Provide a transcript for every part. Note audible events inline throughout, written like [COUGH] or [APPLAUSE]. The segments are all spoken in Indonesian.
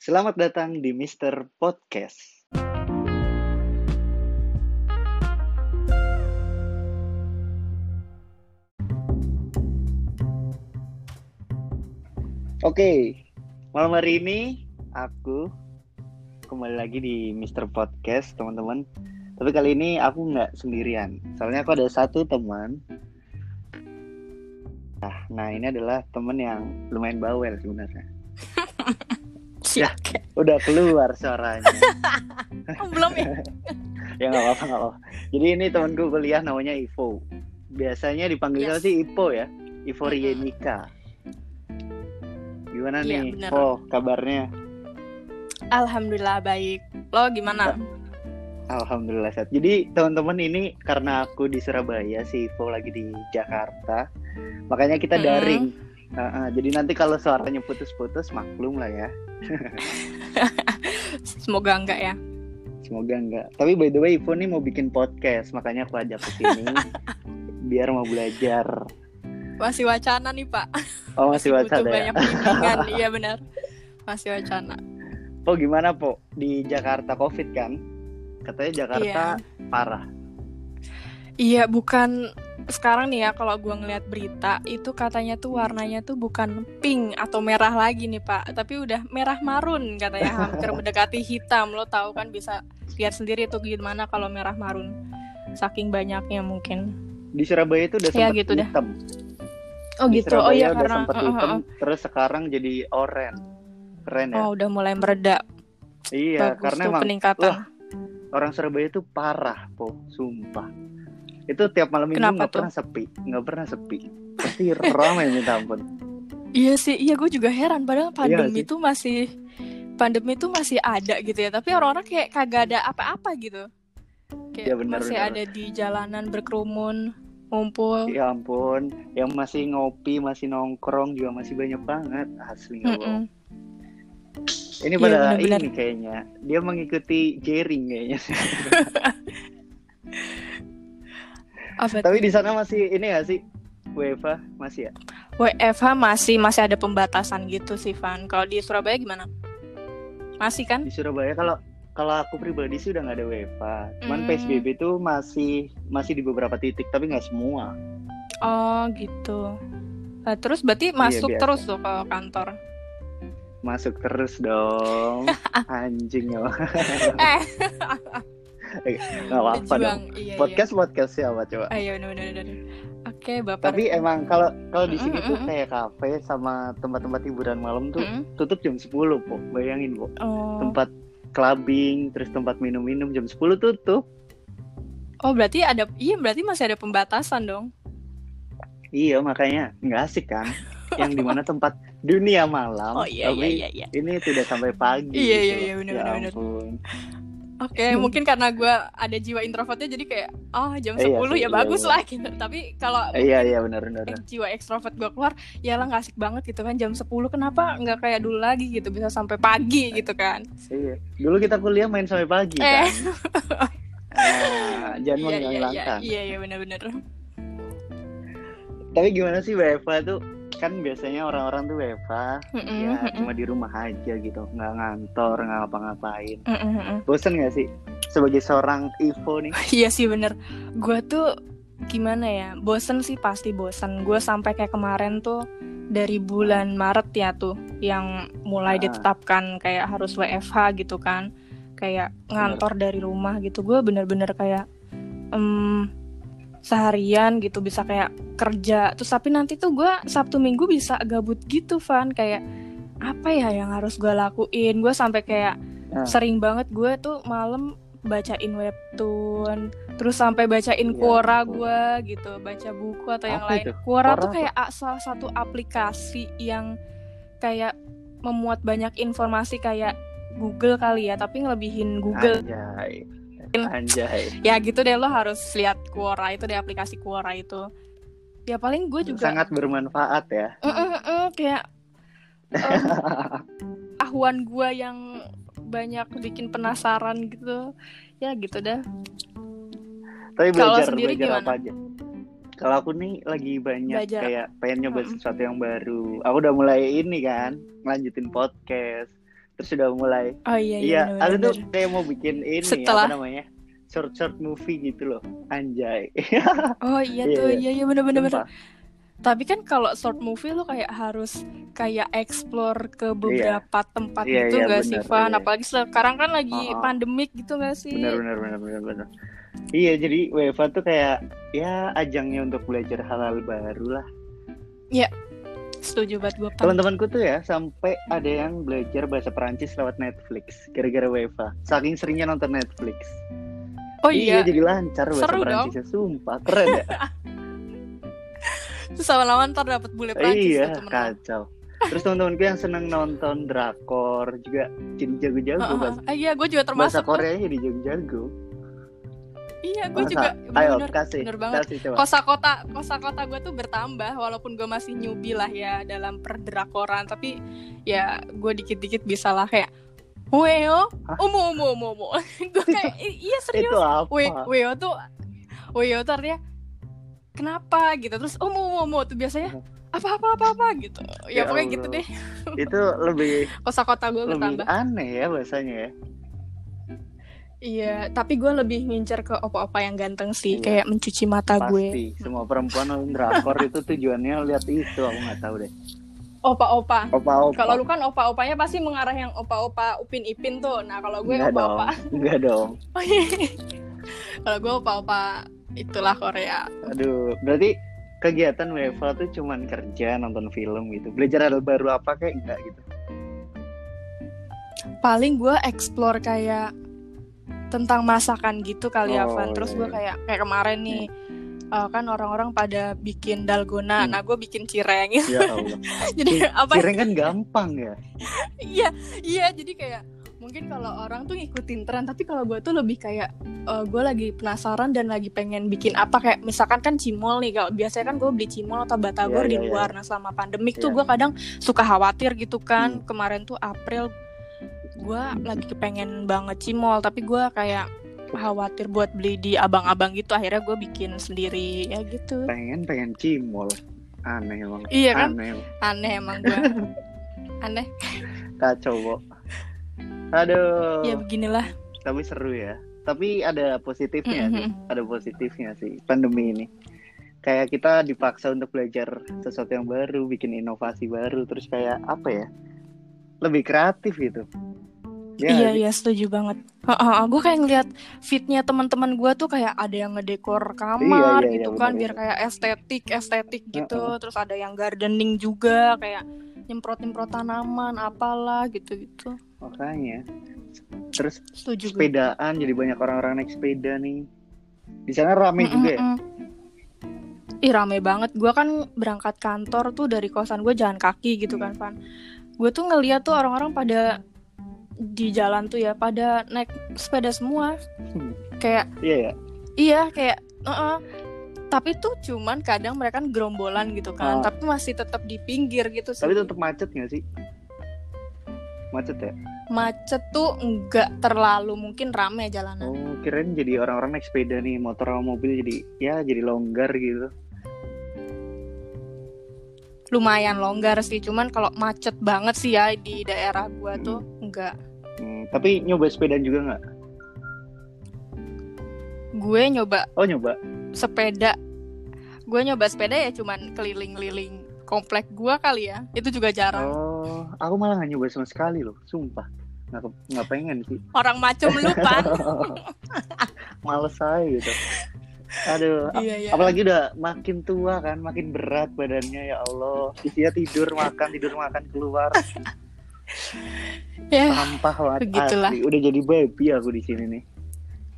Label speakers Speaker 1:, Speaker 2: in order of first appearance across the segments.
Speaker 1: Selamat datang di Mr. Podcast. Oke, malam hari ini aku kembali lagi di Mr. Podcast, teman-teman. Tapi kali ini aku nggak sendirian. Soalnya aku ada satu teman. Nah, nah ini adalah teman yang lumayan bawel sebenarnya. [LAUGHS] Ya, udah keluar suaranya. [LAUGHS]
Speaker 2: Oh, belum ya? [LAUGHS]
Speaker 1: ya nggak apa-apa nggak apa. Jadi ini temanku kuliah namanya Ivo. Biasanya dipanggil
Speaker 2: Yes.
Speaker 1: sih Ipo ya, Ivo. Rienika. Gimana
Speaker 2: Iya,
Speaker 1: nih,
Speaker 2: bener.
Speaker 1: Ivo kabarnya?
Speaker 2: Alhamdulillah baik. Lo gimana?
Speaker 1: Alhamdulillah sehat. Jadi teman-teman ini karena aku di Surabaya, si Ivo lagi di Jakarta, makanya kita
Speaker 2: Mm-mm.
Speaker 1: daring. Ah, ah, jadi nanti kalau suaranya putus-putus maklum lah ya. [LAUGHS]
Speaker 2: Semoga enggak ya.
Speaker 1: Semoga enggak. Tapi by the way Ivo nih mau bikin podcast, makanya aku ajak ke sini [LAUGHS] biar mau belajar.
Speaker 2: Masih wacana nih Pak.
Speaker 1: Oh masih
Speaker 2: butuh
Speaker 1: wacana ya?
Speaker 2: banyak bimbingan. [LAUGHS] iya benar. Masih wacana.
Speaker 1: Po gimana Po? Di Jakarta Covid kan? Katanya Jakarta parah.
Speaker 2: Iya bukan sekarang nih ya kalau gua ngeliat berita itu katanya tuh warnanya tuh bukan pink atau merah lagi nih Pak, tapi udah merah marun katanya [LAUGHS] hampir mendekati hitam. Lo tahu kan bisa lihat sendiri tuh gimana kalau merah marun. Saking banyaknya mungkin.
Speaker 1: Di Surabaya itu udah
Speaker 2: Ya,
Speaker 1: sempat
Speaker 2: gitu dah.
Speaker 1: hitam.
Speaker 2: Oh
Speaker 1: Di
Speaker 2: gitu. Oh
Speaker 1: Surabaya
Speaker 2: iya
Speaker 1: udah
Speaker 2: karena
Speaker 1: sempat
Speaker 2: uh, uh,
Speaker 1: hitam,
Speaker 2: uh.
Speaker 1: terus sekarang jadi oranye. Keren ya?
Speaker 2: Oh udah mulai mereda.
Speaker 1: iya,
Speaker 2: Bagus
Speaker 1: karena
Speaker 2: tuh
Speaker 1: emang
Speaker 2: peningkatan.
Speaker 1: wah, orang Surabaya itu parah, Po. Sumpah. Itu tiap malam minggu nggak pernah sepi, nggak pernah sepi. Pasti ramai minta ampun.
Speaker 2: Iya sih, iya gue juga heran. Padahal pandemi
Speaker 1: sih?
Speaker 2: itu masih pandemi itu masih ada gitu ya. Tapi orang-orang kayak kagak ada apa-apa gitu. Kayak
Speaker 1: Iya, benar,
Speaker 2: masih
Speaker 1: benar.
Speaker 2: ada di jalanan berkerumun, ngumpul.
Speaker 1: Ya ampun, yang masih ngopi, masih nongkrong juga masih banyak banget. Asli bohong.
Speaker 2: Mm-mm.
Speaker 1: Ini
Speaker 2: Iya,
Speaker 1: pada
Speaker 2: benar-benar.
Speaker 1: ini kayaknya. Dia mengikuti jaring kayaknya. [LAUGHS]
Speaker 2: Apa
Speaker 1: Tapi di sana masih ini gak sih? UEFA masih ya?
Speaker 2: WFH masih masih ada pembatasan gitu sih, Van. Kalau di Surabaya gimana? Masih kan?
Speaker 1: Di Surabaya kalau kalau aku pribadi sih udah nggak ada UEFA. Cuman
Speaker 2: Hmm.
Speaker 1: PSBB itu masih masih di beberapa titik tapi nggak semua.
Speaker 2: Oh, gitu. Nah, terus berarti masuk
Speaker 1: biasa.
Speaker 2: terus tuh ke kantor.
Speaker 1: Masuk terus dong. [LAUGHS] Anjing ya.
Speaker 2: Eh, [LAUGHS]
Speaker 1: Nggak apa-apa dong.
Speaker 2: Iya,
Speaker 1: Podcast podcast siapa coba?
Speaker 2: iya. Ayo, bener, bener, bener. Oke, Bapak.
Speaker 1: Tapi emang kalau kalau di sini
Speaker 2: Mm,
Speaker 1: tuh
Speaker 2: mm, mm.
Speaker 1: kayak kafe sama tempat-tempat hiburan malam tuh
Speaker 2: Mm-mm.
Speaker 1: tutup jam 10, Po. Bayangin, Po.
Speaker 2: Oh.
Speaker 1: Tempat clubbing, terus tempat minum-minum jam 10 tutup.
Speaker 2: Oh berarti ada iya berarti masih ada pembatasan dong.
Speaker 1: Iya, makanya nggak asik kan? Yang di mana tempat dunia malam,
Speaker 2: Oh iya
Speaker 1: tapi
Speaker 2: iya iya iya.
Speaker 1: ini tidak sampai pagi.
Speaker 2: Iya,
Speaker 1: gitu
Speaker 2: iya,
Speaker 1: loh.
Speaker 2: iya, bener,
Speaker 1: Ya
Speaker 2: bener, bener.
Speaker 1: ampun.
Speaker 2: Oke mungkin karena gue ada jiwa introvertnya jadi kayak oh jam
Speaker 1: Iya
Speaker 2: 10
Speaker 1: sih,
Speaker 2: ya
Speaker 1: iya,
Speaker 2: bagus
Speaker 1: iya.
Speaker 2: lah gitu. Tapi kalau
Speaker 1: Iya, iya benar benar.
Speaker 2: eh, jiwa ekstrovert gue keluar ya lah nggak asik banget gitu kan jam 10 kenapa nggak kayak dulu lagi gitu bisa sampai pagi gitu kan.
Speaker 1: Iya. Dulu kita kuliah main sampai pagi
Speaker 2: Eh.
Speaker 1: kan. [LAUGHS] Ah, jangan
Speaker 2: Iya iya iya iya iya benar-benar.
Speaker 1: Tapi gimana sih WFA tuh? Kan biasanya orang-orang tuh WFA
Speaker 2: Mm-mm,
Speaker 1: ya
Speaker 2: mm-mm,
Speaker 1: cuma di rumah aja gitu, nggak ngantor, nggak ngapa-ngapain.
Speaker 2: mm-mm.
Speaker 1: Bosen nggak sih? Sebagai seorang Ivo nih, [LAUGHS]
Speaker 2: Iya sih bener Gue tuh gimana ya Bosen sih pasti bosen Gue sampai kayak kemarin tuh Dari bulan Maret ya tuh Yang mulai
Speaker 1: Ah.
Speaker 2: ditetapkan Kayak harus WFH gitu kan Kayak ngantor dari rumah gitu Gue bener-bener kayak em, Seharian gitu Bisa kayak kerja Terus tapi nanti tuh gue Sabtu Minggu bisa gabut gitu Van Kayak apa ya yang harus gue lakuin Gue sampai kayak
Speaker 1: Ah.
Speaker 2: Sering banget gue tuh malam bacain webtoon terus sampai bacain
Speaker 1: Iya,
Speaker 2: Quora gue gitu baca buku atau yang
Speaker 1: Apa
Speaker 2: lain
Speaker 1: itu?
Speaker 2: Quora
Speaker 1: Quora
Speaker 2: tuh
Speaker 1: apa?
Speaker 2: kayak a- salah satu aplikasi yang kayak memuat banyak informasi kayak Google kali ya tapi ngelebihin Google
Speaker 1: Anjay. Anjay.
Speaker 2: ya gitu deh lo harus lihat Quora itu deh aplikasi Quora itu ya paling gue juga
Speaker 1: Sangat bermanfaat ya.
Speaker 2: Mm, mm, mm, kayak em, [LAUGHS] ahuan gue yang banyak bikin penasaran gitu ya gitu dah
Speaker 1: Tapi
Speaker 2: Kalau
Speaker 1: belajar
Speaker 2: sendiri
Speaker 1: belajar
Speaker 2: gimana?
Speaker 1: apa aja? Kalau aku nih lagi banyak
Speaker 2: Belajar.
Speaker 1: kayak pengen nyoba sesuatu yang baru. Aku udah mulai ini kan, ngelanjutin podcast. Terus udah mulai
Speaker 2: Oh iya iya.
Speaker 1: iya
Speaker 2: bener,
Speaker 1: aku tuh
Speaker 2: bener.
Speaker 1: kayak mau bikin ini
Speaker 2: Setelah-
Speaker 1: apa namanya short short movie gitu loh anjay [LAUGHS]
Speaker 2: Oh iya
Speaker 1: Iya,
Speaker 2: tuh
Speaker 1: iya.
Speaker 2: iya iya bener bener bener. Tapi kan kalau short movie lu kayak harus kayak explore ke beberapa tempat
Speaker 1: Iya,
Speaker 2: gitu
Speaker 1: iya,
Speaker 2: gak sih,
Speaker 1: bener,
Speaker 2: Van?
Speaker 1: iya.
Speaker 2: Apalagi sekarang kan lagi
Speaker 1: Oh,
Speaker 2: pandemik gitu gak sih?
Speaker 1: benar benar benar benar benar iya jadi WFA tuh kayak ya ajangnya untuk belajar hal-hal baru lah
Speaker 2: Setuju banget gue,
Speaker 1: teman-temanku tuh ya sampai ada yang belajar bahasa Perancis lewat Netflix gara-gara WFA saking seringnya nonton Netflix.
Speaker 2: Oh iya,
Speaker 1: jadi lancar bahasa
Speaker 2: Seru dong.
Speaker 1: Perancisnya sumpah keren ya. [LAUGHS]
Speaker 2: Terus lama-lama ntar dapet bule Prancis
Speaker 1: iya
Speaker 2: tuh
Speaker 1: kacau. Terus teman-temanku yang seneng nonton drakor juga jadi jago-jago
Speaker 2: Heeh,
Speaker 1: bahasa,
Speaker 2: ah, iya, gue juga
Speaker 1: bahasa
Speaker 2: termasuk. tuh.
Speaker 1: Korea jadi jago-jago
Speaker 2: Iya, gue
Speaker 1: Masa?
Speaker 2: juga
Speaker 1: ayo
Speaker 2: bener,
Speaker 1: kasih
Speaker 2: bener banget.
Speaker 1: kasih coba
Speaker 2: Kosa-kota kosa-kota gue tuh bertambah walaupun gue masih newbie lah ya dalam perdrakoran tapi ya gue dikit-dikit bisa lah kayak Weo, umu umu umu umu. [LAUGHS] gue kayak "I- iya serius.
Speaker 1: itu apa
Speaker 2: We, Weo tuh Weo tuh artinya kenapa gitu terus umu umu umu tuh biasanya apa apa apa apa gitu. Ya,
Speaker 1: Ya
Speaker 2: pokoknya gitu
Speaker 1: Allah.
Speaker 2: deh.
Speaker 1: itu lebih [LAUGHS]
Speaker 2: Kosa-kota gue
Speaker 1: lebih
Speaker 2: bertambah.
Speaker 1: aneh ya bahasanya ya
Speaker 2: Iya, tapi gue lebih ngincer ke opa-opa yang ganteng sih,
Speaker 1: Iya.
Speaker 2: kayak mencuci mata gue.
Speaker 1: pasti semua perempuan nonton drakor itu tujuannya lihat itu aku nggak tahu deh
Speaker 2: Opa-opa.
Speaker 1: opa-opa
Speaker 2: Kalau lu kan opa-opanya pasti mengarah yang opa-opa Upin Ipin tuh. Nah, kalau gue
Speaker 1: Enggak dong
Speaker 2: opa-opa.
Speaker 1: enggak dong
Speaker 2: Oh, [LAUGHS] iya. kalau gue opa-opa itulah Korea.
Speaker 1: aduh berarti kegiatan WFA tuh cuman kerja nonton film gitu belajar hal baru apa kayak enggak gitu
Speaker 2: Paling gue explore kayak tentang masakan gitu kali ya,
Speaker 1: Oh,
Speaker 2: Van. Terus
Speaker 1: iya,
Speaker 2: gue
Speaker 1: iya.
Speaker 2: kayak kayak kemarin nih eh, kan orang-orang pada bikin dalgona.
Speaker 1: Hmm.
Speaker 2: Nah, gue bikin cireng.
Speaker 1: ya [LAUGHS] Allah
Speaker 2: jadi apa?
Speaker 1: cireng kan gampang ya
Speaker 2: Iya, iya. Jadi kayak mungkin kalau orang tuh ngikutin tren, tapi kalau gue tuh lebih kayak gue lagi penasaran dan lagi pengen bikin apa kayak misalkan kan cimol nih. Kalau biasanya kan gue beli cimol atau batagor
Speaker 1: Iya,
Speaker 2: di
Speaker 1: iya,
Speaker 2: luar. Nah, selama pandemik tuh
Speaker 1: Iya.
Speaker 2: gue kadang suka khawatir gitu kan.
Speaker 1: Hmm.
Speaker 2: Kemarin tuh April gue lagi kepengen banget cimol, tapi gue kayak khawatir buat beli di abang-abang gitu. Akhirnya gue bikin sendiri ya gitu.
Speaker 1: pengen pengen cimol aneh emang
Speaker 2: Iya kan?
Speaker 1: aneh emang.
Speaker 2: Aneh emang gue. [LAUGHS] Aneh.
Speaker 1: kacau kok aduh
Speaker 2: Ya beginilah.
Speaker 1: tapi seru ya tapi ada positifnya sih
Speaker 2: Mhm.
Speaker 1: ada positifnya sih pandemi ini kayak kita dipaksa untuk belajar sesuatu yang baru bikin inovasi baru terus kayak apa ya lebih kreatif gitu Ya
Speaker 2: iya iya setuju banget. gue kayak ngeliat fitnya teman-teman gue tuh kayak ada yang ngedekor kamar
Speaker 1: Iya, iya,
Speaker 2: gitu
Speaker 1: iya,
Speaker 2: kan
Speaker 1: benar,
Speaker 2: biar kayak estetik estetik gitu.
Speaker 1: Heeh.
Speaker 2: Terus ada yang gardening juga kayak nyemprot nyemprot tanaman apalah gitu gitu.
Speaker 1: makanya terus
Speaker 2: Setuju gue.
Speaker 1: sepedaan jadi banyak orang-orang naik sepeda nih di sana rame
Speaker 2: Mm,
Speaker 1: juga
Speaker 2: mm,
Speaker 1: ya
Speaker 2: mm. Ih rame banget. Gue kan berangkat kantor tuh dari kosan gue jalan kaki gitu kan, Van. Gue tuh ngeliat tuh orang-orang pada di jalan tuh ya pada naik sepeda semua. Kayak
Speaker 1: iya ya
Speaker 2: Iya kayak "Heeh." Tapi tuh cuman kadang mereka kan gerombolan gitu
Speaker 1: Oh.
Speaker 2: kan Tapi masih tetap di pinggir gitu sih
Speaker 1: tapi tetap macet nggak sih macet ya
Speaker 2: Macet tuh enggak terlalu mungkin rame jalanan
Speaker 1: oh kirain jadi orang-orang naik sepeda nih motor sama mobil jadi ya jadi longgar gitu
Speaker 2: Lumayan longgar sih Cuman kalau macet banget sih ya di daerah gua tuh enggak.
Speaker 1: Hmm, tapi nyoba sepedaan juga nggak?
Speaker 2: Gue nyoba
Speaker 1: oh nyoba?
Speaker 2: sepeda. Gue nyoba sepeda ya cuman keliling-keliling komplek gua kali ya Itu juga jarang.
Speaker 1: Oh aku malah nggak nyoba sama sekali loh sumpah. Nggak nggak pengen sih.
Speaker 2: Orang macem lu pan [LAUGHS]
Speaker 1: males aja gitu aduh [LAUGHS]
Speaker 2: Iya iya.
Speaker 1: apalagi udah makin tua kan makin berat badannya ya Allah. Isinya tidur makan tidur makan keluar. [LAUGHS]
Speaker 2: Ya
Speaker 1: sampah banget
Speaker 2: begitulah.
Speaker 1: asli udah jadi baby aku di sini nih.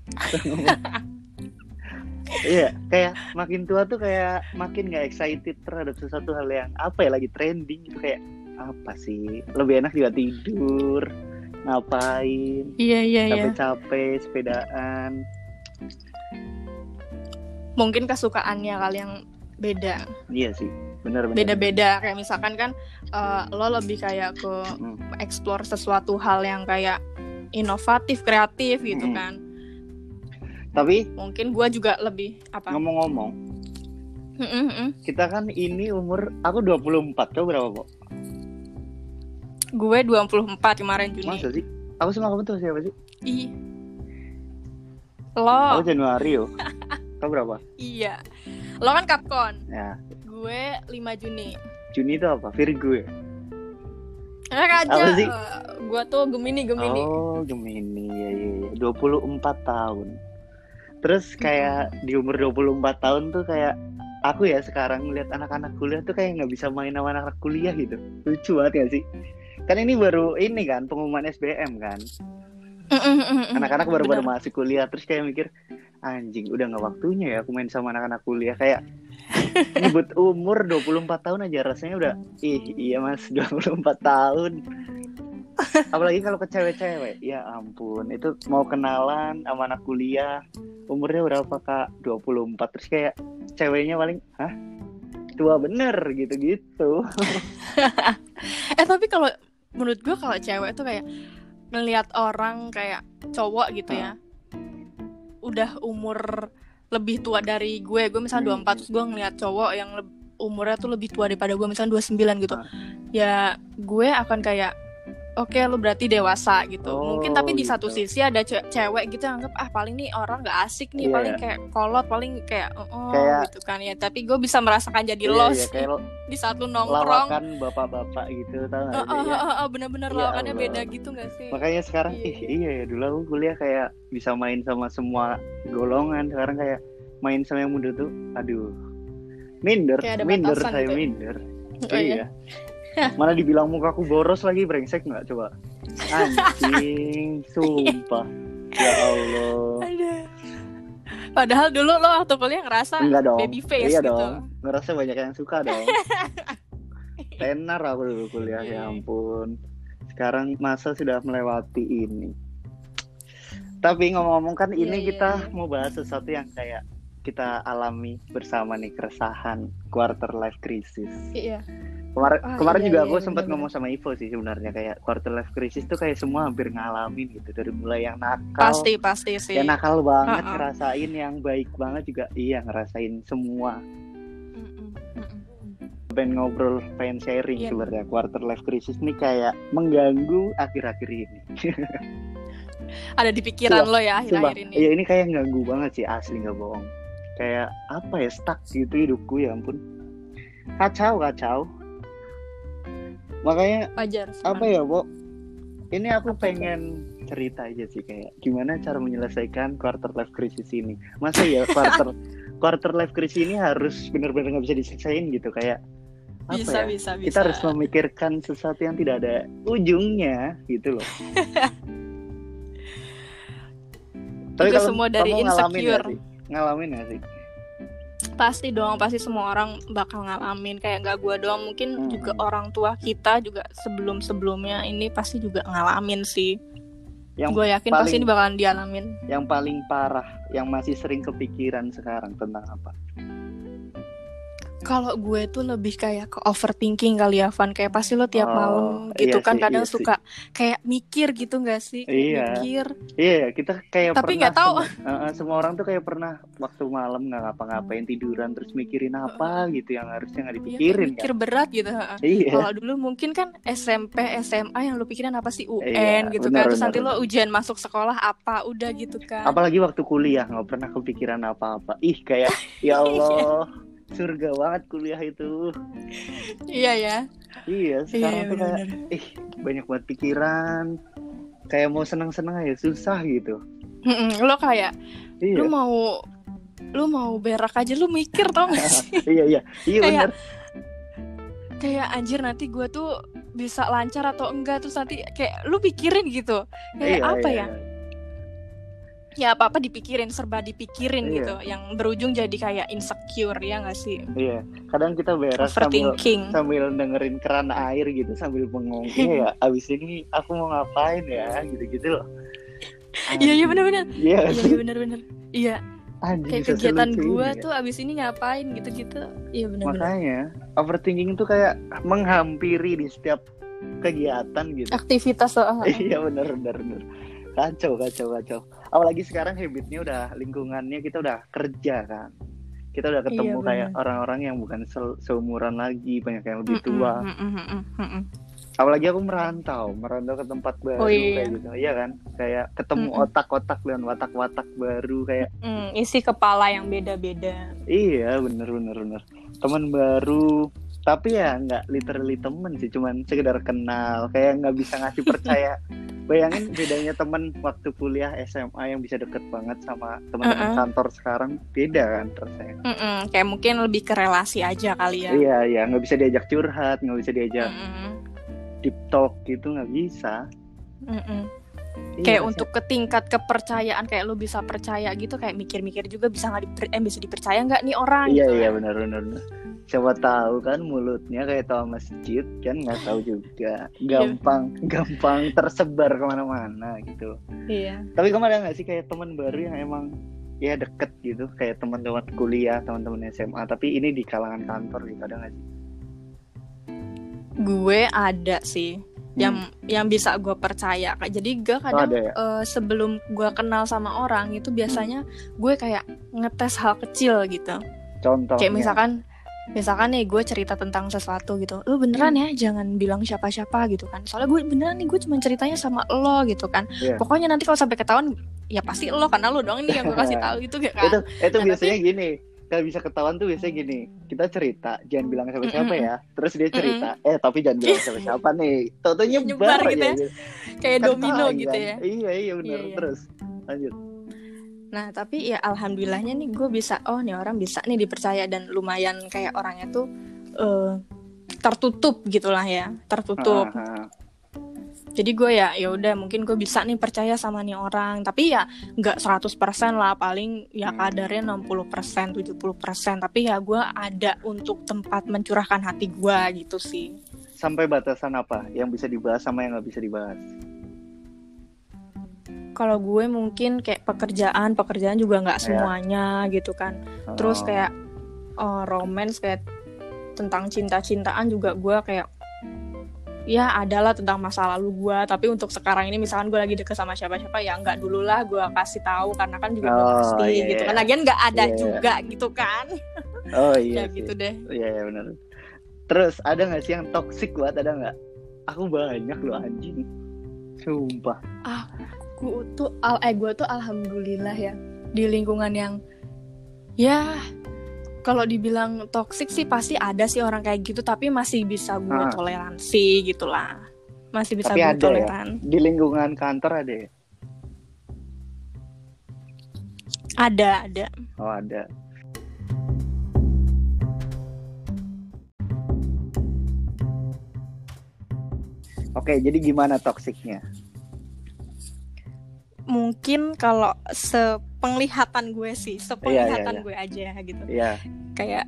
Speaker 1: [LAUGHS] Iya, kayak makin tua tuh kayak makin nggak excited terhadap sesuatu hal yang apa ya lagi trending gitu kayak apa sih? Lebih enak juga tidur, ngapain,
Speaker 2: Iya iya iya.
Speaker 1: Capek-capek, sepedaan.
Speaker 2: Mungkin kesukaannya kali yang beda
Speaker 1: Iya sih, benar-benar.
Speaker 2: beda-beda kayak misalkan kan eh, lo lebih kayak ke
Speaker 1: Mm.
Speaker 2: explore sesuatu hal yang kayak inovatif kreatif gitu kan
Speaker 1: Tapi
Speaker 2: mungkin gua juga lebih apa
Speaker 1: ngomong-ngomong,
Speaker 2: mm.
Speaker 1: kita kan ini umur aku 24, kau berapa, Kok?
Speaker 2: Gue 24 kemarin Juni.
Speaker 1: Masa sih? Aku sama kamu tuh siapa sih?
Speaker 2: Ih. Lo.
Speaker 1: Aku Januari yo. [LAUGHS] Kau berapa?
Speaker 2: Iya. Lo kan Capricorn.
Speaker 1: Ya,
Speaker 2: Gue 5 Juni.
Speaker 1: Juni itu apa? Virgo ya?
Speaker 2: Eh aja.
Speaker 1: Apa sih?
Speaker 2: Gue tuh Gemini Gemini.
Speaker 1: Oh, Gemini. Ya, ya, ya. 24 tahun. Terus kayak di umur 24 tahun tuh kayak aku ya sekarang lihat anak-anak kuliah tuh kayak nggak bisa main sama anak-anak kuliah gitu. Lucu banget ya sih? Kan ini baru ini kan pengumuman SBM kan. Anak-anak baru-baru masuk kuliah terus kayak mikir anjing udah nggak waktunya ya aku main sama anak-anak kuliah. Kayak [LAUGHS] nyebut umur 24 tahun aja rasanya udah ih iya mas [LAUGHS] 24 tahun. Apalagi kalau ke cewek-cewek ya ampun itu mau kenalan sama anak kuliah umurnya berapa kak? 24 terus kayak ceweknya paling hah? Tua bener gitu-gitu. [LAUGHS]
Speaker 2: Eh tapi kalau menurut gue kalau cewek tuh kayak ngelihat orang kayak cowok gitu ya. Udah umur lebih tua dari gue. Gue misalnya
Speaker 1: Hmm.
Speaker 2: 24 terus gue ngelihat cowok yang umurnya tuh lebih tua daripada gue misalnya 29 gitu.
Speaker 1: Ah.
Speaker 2: Ya gue akan kayak Oke, lu berarti dewasa gitu.
Speaker 1: Oh,
Speaker 2: Mungkin tapi di satu
Speaker 1: gitu.
Speaker 2: sisi ada ce- cewek gitu yang anggap ah paling nih orang nggak asik nih,
Speaker 1: Iya.
Speaker 2: paling kayak kolot, paling kayak oh
Speaker 1: Kayak-
Speaker 2: gitu kan ya. Tapi gue bisa merasakan jadi
Speaker 1: Iya,
Speaker 2: los
Speaker 1: kayak [LAUGHS]
Speaker 2: di saat lu nongkrong.
Speaker 1: lawakan bapak-bapak gitu tau gak sih
Speaker 2: eh,
Speaker 1: ya?
Speaker 2: eh, eh, bener-bener
Speaker 1: Ya
Speaker 2: lawakannya
Speaker 1: Allah.
Speaker 2: beda gitu gak sih?
Speaker 1: makanya sekarang
Speaker 2: Iya.
Speaker 1: ih iya ya dulu aku kuliah kayak bisa main sama semua golongan sekarang kayak main sama yang muda tuh aduh minder minder saya
Speaker 2: gitu ya?
Speaker 1: minder
Speaker 2: Oh, iya.
Speaker 1: iya mana dibilang muka aku boros lagi brengsek nggak coba anjing [LAUGHS] sumpah ya Allah
Speaker 2: Aduh. Padahal dulu lo waktu kuliah ngerasa
Speaker 1: enggak dong
Speaker 2: baby face
Speaker 1: iya
Speaker 2: gitu.
Speaker 1: dong ngerasa banyak yang suka dong [LAUGHS] tenar aku dulu kuliah ya
Speaker 2: Iya.
Speaker 1: ampun sekarang masa sudah melewati ini tapi ngomong-ngomong kan ini
Speaker 2: iya,
Speaker 1: kita
Speaker 2: iya.
Speaker 1: mau bahas sesuatu yang kayak kita alami bersama nih keresahan quarter life crisis
Speaker 2: Iya.
Speaker 1: Kemarin
Speaker 2: Ah,
Speaker 1: kemarin
Speaker 2: iya,
Speaker 1: juga
Speaker 2: iya,
Speaker 1: aku sempat
Speaker 2: bener-bener.
Speaker 1: ngomong sama Ivo sih sebenarnya kayak quarter life crisis tuh kayak semua hampir ngalamin gitu dari mulai yang nakal
Speaker 2: Pasti pasti sih.
Speaker 1: yang nakal banget
Speaker 2: Ha-ha.
Speaker 1: ngerasain yang baik banget juga iya ngerasain semua pengen ngobrol, pengen sharing
Speaker 2: Iya.
Speaker 1: sebenarnya quarter life crisis nih kayak mengganggu akhir-akhir ini. [LAUGHS]
Speaker 2: Ada di pikiran
Speaker 1: Sumpah,
Speaker 2: lo ya akhir-akhir ini.
Speaker 1: iya ini kayak ganggu banget sih asli nggak bohong. Kayak apa ya stuck gitu hidupku ya ampun. Kacau kacau. Makanya
Speaker 2: Wajar.
Speaker 1: apa ya, Bo? Ini aku
Speaker 2: Apa
Speaker 1: pengen cerita aja sih kayak gimana cara menyelesaikan quarter life crisis ini. Masa ya quarter [LAUGHS] quarter life crisis ini harus benar-benar nggak bisa diselesaikan gitu kayak apa
Speaker 2: Bisa
Speaker 1: ya?
Speaker 2: bisa bisa.
Speaker 1: kita harus memikirkan sesuatu yang tidak ada ujungnya gitu loh. [LAUGHS]
Speaker 2: Itu semua dari
Speaker 1: kamu ngalamin
Speaker 2: insecure.
Speaker 1: gak sih? Ngalamin gak sih?
Speaker 2: Pasti dong, pasti semua orang bakal ngalamin kayak gak gua doang, mungkin
Speaker 1: Hmm.
Speaker 2: juga orang tua kita juga sebelum-sebelumnya ini pasti juga ngalamin sih.
Speaker 1: Yang
Speaker 2: Gue yakin pasti
Speaker 1: paling-
Speaker 2: ini bakalan dialamin.
Speaker 1: yang paling parah, yang masih sering kepikiran sekarang tentang apa?
Speaker 2: Kalau gue tuh lebih kayak ke overthinking kali ya, Van. Kayak pasti lo tiap
Speaker 1: Oh,
Speaker 2: malam gitu
Speaker 1: iya
Speaker 2: kan
Speaker 1: sih,
Speaker 2: kadang
Speaker 1: iya sih.
Speaker 2: suka kayak mikir gitu gak sih?
Speaker 1: Iya.
Speaker 2: Mikir.
Speaker 1: Iya, ya, kita kayak
Speaker 2: Tapi
Speaker 1: pernah
Speaker 2: nggak tahu.
Speaker 1: Semua, eh, semua orang tuh kayak pernah waktu malam nggak ngapa-ngapain tiduran terus mikirin apa gitu yang harusnya nggak
Speaker 2: Iya,
Speaker 1: dipikirin
Speaker 2: mikir
Speaker 1: kan?
Speaker 2: berat gitu.
Speaker 1: Iya.
Speaker 2: Kalau dulu mungkin kan SMP, SMA yang lu pikirin apa sih UN
Speaker 1: Iya,
Speaker 2: gitu
Speaker 1: benar,
Speaker 2: kan. Terus
Speaker 1: benar,
Speaker 2: nanti lo ujian masuk sekolah apa udah gitu kan.
Speaker 1: Apalagi waktu kuliah nggak pernah kepikiran apa-apa. Ih kayak [LAUGHS] ya Allah surga banget kuliah itu.
Speaker 2: Iya ya.
Speaker 1: Iya
Speaker 2: Iya,
Speaker 1: sekarang
Speaker 2: iya
Speaker 1: tuh kayak ih banyak banget pikiran kayak mau seneng-seneng aja susah gitu
Speaker 2: Lo kayak
Speaker 1: iya
Speaker 2: lu mau lu mau berak aja lu mikir tau gak [LAUGHS] sih?
Speaker 1: iya iya iya
Speaker 2: Kayak-
Speaker 1: bener
Speaker 2: kayak anjir nanti gue tuh bisa lancar atau enggak terus nanti kayak lu pikirin gitu. Kayak
Speaker 1: Iya,
Speaker 2: apa
Speaker 1: iya,
Speaker 2: ya? Ya apa-apa dipikirin, serba dipikirin
Speaker 1: Iya.
Speaker 2: gitu. Yang berujung jadi kayak insecure ya gak sih?
Speaker 1: iya kadang kita beres sambil sambil dengerin keran air gitu sambil bengong iya ya [LAUGHS] abis ini aku mau ngapain ya gitu-gitu loh
Speaker 2: Iya iya bener-bener.
Speaker 1: iya
Speaker 2: Iya bener-bener. Iya
Speaker 1: anjing
Speaker 2: kayak kegiatan gue
Speaker 1: ini ya.
Speaker 2: tuh abis ini ngapain gitu-gitu. Iya bener-bener.
Speaker 1: makanya overthinking tuh kayak menghampiri di setiap kegiatan gitu
Speaker 2: Aktivitas uh, uh, [LAUGHS]
Speaker 1: iya bener bener bener kacau kacau kacau. Apalagi sekarang habitnya udah lingkungannya kita udah kerja kan. Kita udah ketemu
Speaker 2: Iya,
Speaker 1: kayak orang-orang yang bukan se- seumuran lagi banyak yang lebih tua.
Speaker 2: mm-mm, mm-mm, mm-mm.
Speaker 1: apalagi aku merantau merantau ke tempat baru
Speaker 2: Oh, iya.
Speaker 1: kayak gitu. Iya kan? Kayak ketemu otak-otak dan watak-watak baru kayak
Speaker 2: Hmm, isi kepala yang beda-beda.
Speaker 1: iya bener bener bener. Teman baru tapi ya nggak literally temen sih cuman sekedar kenal kayak nggak bisa ngasih percaya [LAUGHS] bayangin bedanya temen waktu kuliah SMA yang bisa deket banget sama teman-teman
Speaker 2: Uh-uh.
Speaker 1: kantor sekarang beda kan rasanya
Speaker 2: Mm-mm, kayak mungkin lebih ke relasi aja kali ya.
Speaker 1: iya iya nggak bisa diajak curhat nggak bisa diajak
Speaker 2: Mm-mm,
Speaker 1: deep talk gitu nggak bisa
Speaker 2: mm-mm.
Speaker 1: Iya,
Speaker 2: Kayak untuk ke tingkat kepercayaan kayak lu bisa percaya gitu kayak mikir-mikir juga bisa nggak diper- eh bisa dipercaya nggak nih orang
Speaker 1: iya
Speaker 2: gitu
Speaker 1: iya
Speaker 2: kan.
Speaker 1: benar benar. Siapa tahu kan mulutnya kayak tahu masjid kan nggak tahu juga
Speaker 2: Iya.
Speaker 1: gampang gampang tersebar ke mana-mana gitu
Speaker 2: Iya.
Speaker 1: tapi kamu ada nggak sih kayak teman baru yang emang ya deket gitu kayak teman-teman kuliah teman-teman SMA tapi ini di kalangan kantor gitu ada nggak sih
Speaker 2: Gue ada sih yang yang bisa gue percaya kak jadi gue kadang
Speaker 1: Hmm. ada ya?
Speaker 2: eh, sebelum gue kenal sama orang itu biasanya gue kayak ngetes hal kecil gitu
Speaker 1: contohnya
Speaker 2: kayak misalkan misalkan nih gue cerita tentang sesuatu gitu lu beneran ya jangan bilang siapa-siapa gitu kan soalnya gue beneran nih gue cuma ceritanya sama lo gitu kan
Speaker 1: Iya.
Speaker 2: pokoknya nanti kalau sampai ketahuan ya pasti lo karena lo doang nih yang gue kasih [LAUGHS] tahu gitu kan
Speaker 1: itu itu
Speaker 2: Nah,
Speaker 1: biasanya gini kalau bisa ketahuan tuh biasanya gini kita cerita jangan bilang siapa siapa
Speaker 2: Mm-mm.
Speaker 1: ya terus dia cerita eh tapi jangan bilang siapa [LAUGHS] siapa nih toto nyebar,
Speaker 2: Nyebar gitu ya.
Speaker 1: gitu.
Speaker 2: kayak
Speaker 1: Kan
Speaker 2: domino gitu
Speaker 1: kan.
Speaker 2: ya
Speaker 1: iya iya benar
Speaker 2: Iya, iya.
Speaker 1: terus lanjut
Speaker 2: Nah, tapi ya alhamdulillahnya nih gue bisa oh nih orang bisa nih dipercaya dan lumayan kayak orangnya tuh eh, tertutup gitulah ya, tertutup.
Speaker 1: Ah, ah.
Speaker 2: Jadi gue ya ya udah mungkin gue bisa nih percaya sama nih orang, tapi ya nggak 100% lah, paling ya
Speaker 1: Hmm.
Speaker 2: kadarnya 60%, 70%, tapi ya gue ada untuk tempat mencurahkan hati gue gitu sih.
Speaker 1: sampai batasan apa yang bisa dibahas sama yang nggak bisa dibahas
Speaker 2: Kalau gue mungkin kayak pekerjaan, pekerjaan juga nggak
Speaker 1: Ya.
Speaker 2: semuanya gitu kan. terus
Speaker 1: Oh.
Speaker 2: kayak oh, romance kayak tentang cinta-cintaan juga gue kayak ya adalah tentang masa lalu gue tapi untuk sekarang ini misalkan gue lagi deket sama siapa-siapa ya nggak dulu lah gue kasih tahu karena kan juga
Speaker 1: Oh,
Speaker 2: pasti
Speaker 1: iya,
Speaker 2: gitu
Speaker 1: iya.
Speaker 2: kan lagian nggak ada
Speaker 1: Iya, iya.
Speaker 2: juga gitu kan
Speaker 1: oh [LAUGHS] iya
Speaker 2: ya
Speaker 1: sih.
Speaker 2: gitu deh
Speaker 1: iya iya benar terus ada nggak sih yang toxic buat ada nggak aku banyak loh anjing sumpah
Speaker 2: gue tuh al eh gue tuh alhamdulillah ya di lingkungan yang ya kalau dibilang toxic sih pasti ada sih orang kayak gitu tapi masih bisa gue
Speaker 1: Ah.
Speaker 2: toleransi gitulah masih bisa
Speaker 1: Tapi
Speaker 2: gue
Speaker 1: ya?
Speaker 2: toleran
Speaker 1: di lingkungan kantor ada ya
Speaker 2: ada ada
Speaker 1: oh ada Oke, jadi gimana toksiknya?
Speaker 2: Mungkin kalau sepenglihatan gue sih sepenglihatan gue aja gitu
Speaker 1: Iya,
Speaker 2: kayak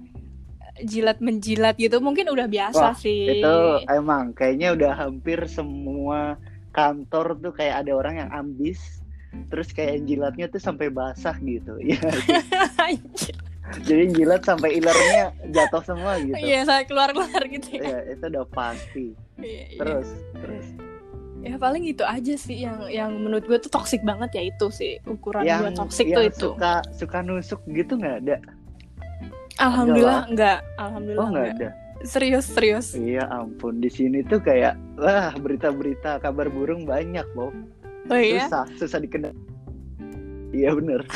Speaker 2: jilat menjilat gitu mungkin udah biasa
Speaker 1: Wah,
Speaker 2: sih
Speaker 1: itu emang kayaknya udah hampir semua kantor tuh kayak ada orang yang ambis, terus kayak jilatnya tuh sampai basah gitu.
Speaker 2: Anjir. [LAUGHS] [LAUGHS]
Speaker 1: jadi jilat sampai ilernya jatuh semua gitu.
Speaker 2: iya saya keluar keluar gitu ya
Speaker 1: Iya, itu udah pasti.
Speaker 2: Iya, iya.
Speaker 1: Terus, terus
Speaker 2: ya paling itu aja sih yang yang menurut gue tuh toxic banget ya itu sih ukuran gue
Speaker 1: yang
Speaker 2: toxic
Speaker 1: yang
Speaker 2: tuh itu
Speaker 1: suka suka nusuk gitu nggak ada?
Speaker 2: alhamdulillah enggak alhamdulillah
Speaker 1: Oh nggak
Speaker 2: enggak.
Speaker 1: ada.
Speaker 2: serius serius
Speaker 1: Iya ampun di sini tuh kayak wah berita-berita kabar burung banyak loh.
Speaker 2: oh iya
Speaker 1: Susah susah dikenal. Iya bener. [LAUGHS]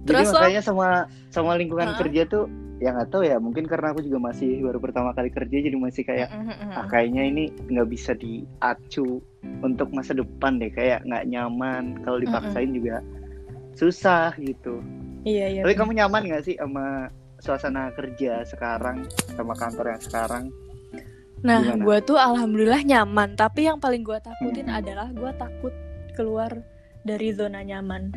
Speaker 1: Jadi
Speaker 2: Terus lo-
Speaker 1: makanya sama sama lingkungan
Speaker 2: Heeh.
Speaker 1: kerja tuh ya nggak tahu ya mungkin karena aku juga masih baru pertama kali kerja jadi masih kayak ah, kayaknya ini nggak bisa diacu untuk masa depan deh kayak nggak nyaman kalau dipaksain juga susah gitu.
Speaker 2: iya iya
Speaker 1: Tapi kamu nyaman nggak sih sama suasana kerja sekarang sama kantor yang sekarang?
Speaker 2: Nah, gue tuh alhamdulillah nyaman. Tapi yang paling gue takutin
Speaker 1: Hmm.
Speaker 2: adalah gue takut keluar dari zona nyaman.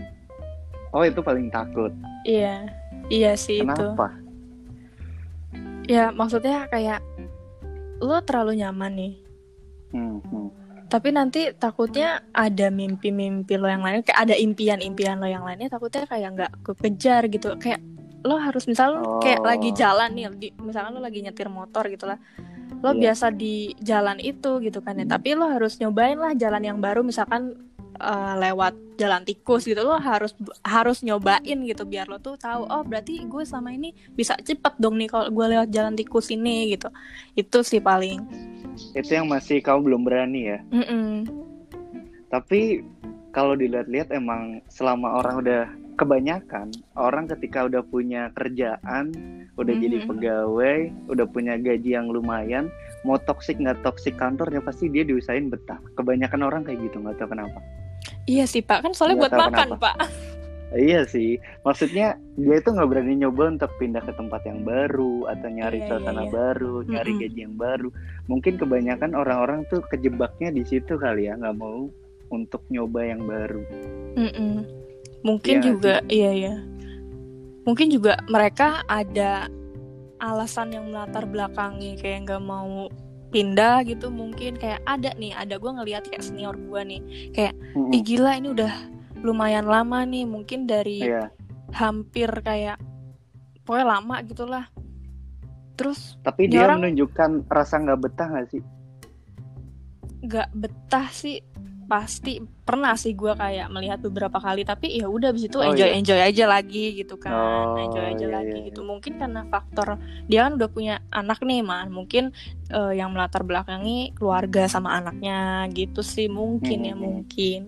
Speaker 1: Oh itu paling takut.
Speaker 2: Iya, iya sih itu. Ya maksudnya kayak lo terlalu nyaman nih.
Speaker 1: Hmm, hmm.
Speaker 2: Tapi nanti takutnya ada mimpi-mimpi lo yang lain, kayak ada impian-impian lo yang lainnya. Takutnya kayak nggak kekejar gitu. Kayak lo harus misal lo kayak
Speaker 1: Oh.
Speaker 2: lagi jalan nih, di, misalkan lo lagi nyetir motor gitu lah. Lo
Speaker 1: Iya.
Speaker 2: biasa di jalan itu gitu kan ya. Tapi lo harus nyobain lah jalan yang baru. Misalkan uh, lewat jalan tikus gitu lo harus harus nyobain gitu biar lo tuh tahu oh berarti gue selama ini bisa cepet dong nih kalau gue lewat jalan tikus ini gitu. Itu sih paling.
Speaker 1: Itu yang masih kamu belum berani ya?
Speaker 2: Mm -mm.
Speaker 1: tapi kalau dilihat-lihat emang selama orang udah kebanyakan orang ketika udah punya kerjaan, udah mm-hmm. jadi pegawai, udah punya gaji yang lumayan, mau toksik nggak toksik kantornya pasti dia diusahain betah. Kebanyakan orang kayak gitu nggak tahu kenapa.
Speaker 2: Iya sih pak, kan soalnya gak buat makan kenapa. pak.
Speaker 1: Iya sih, maksudnya dia itu nggak berani nyoba untuk pindah ke tempat yang baru atau nyari iya, suasana iya, iya. baru, nyari mm -hmm. gaji yang baru. Mungkin kebanyakan orang-orang tuh kejebaknya di situ kali ya, nggak mau untuk nyoba yang baru.
Speaker 2: Mm -mm mungkin ya, juga iya ya mungkin juga mereka ada alasan yang melatar belakangi kayak nggak mau pindah gitu mungkin. Kayak ada nih ada gue ngelihat kayak senior gue nih. Kayak mm-hmm. ih gila ini udah lumayan lama nih. Mungkin dari yeah. hampir kayak pokoknya lama gitulah. Terus
Speaker 1: tapi dia orang, menunjukkan rasa nggak betah gak sih?
Speaker 2: Nggak betah sih pasti pernah sih gue kayak melihat beberapa kali tapi ya udah abis itu oh, enjoy iya. enjoy aja lagi gitu kan oh, enjoy aja iya, lagi iya. gitu mungkin karena faktor dia kan udah punya anak nih mah mungkin uh, yang melatar belakangi keluarga sama anaknya gitu sih mungkin hmm. ya mungkin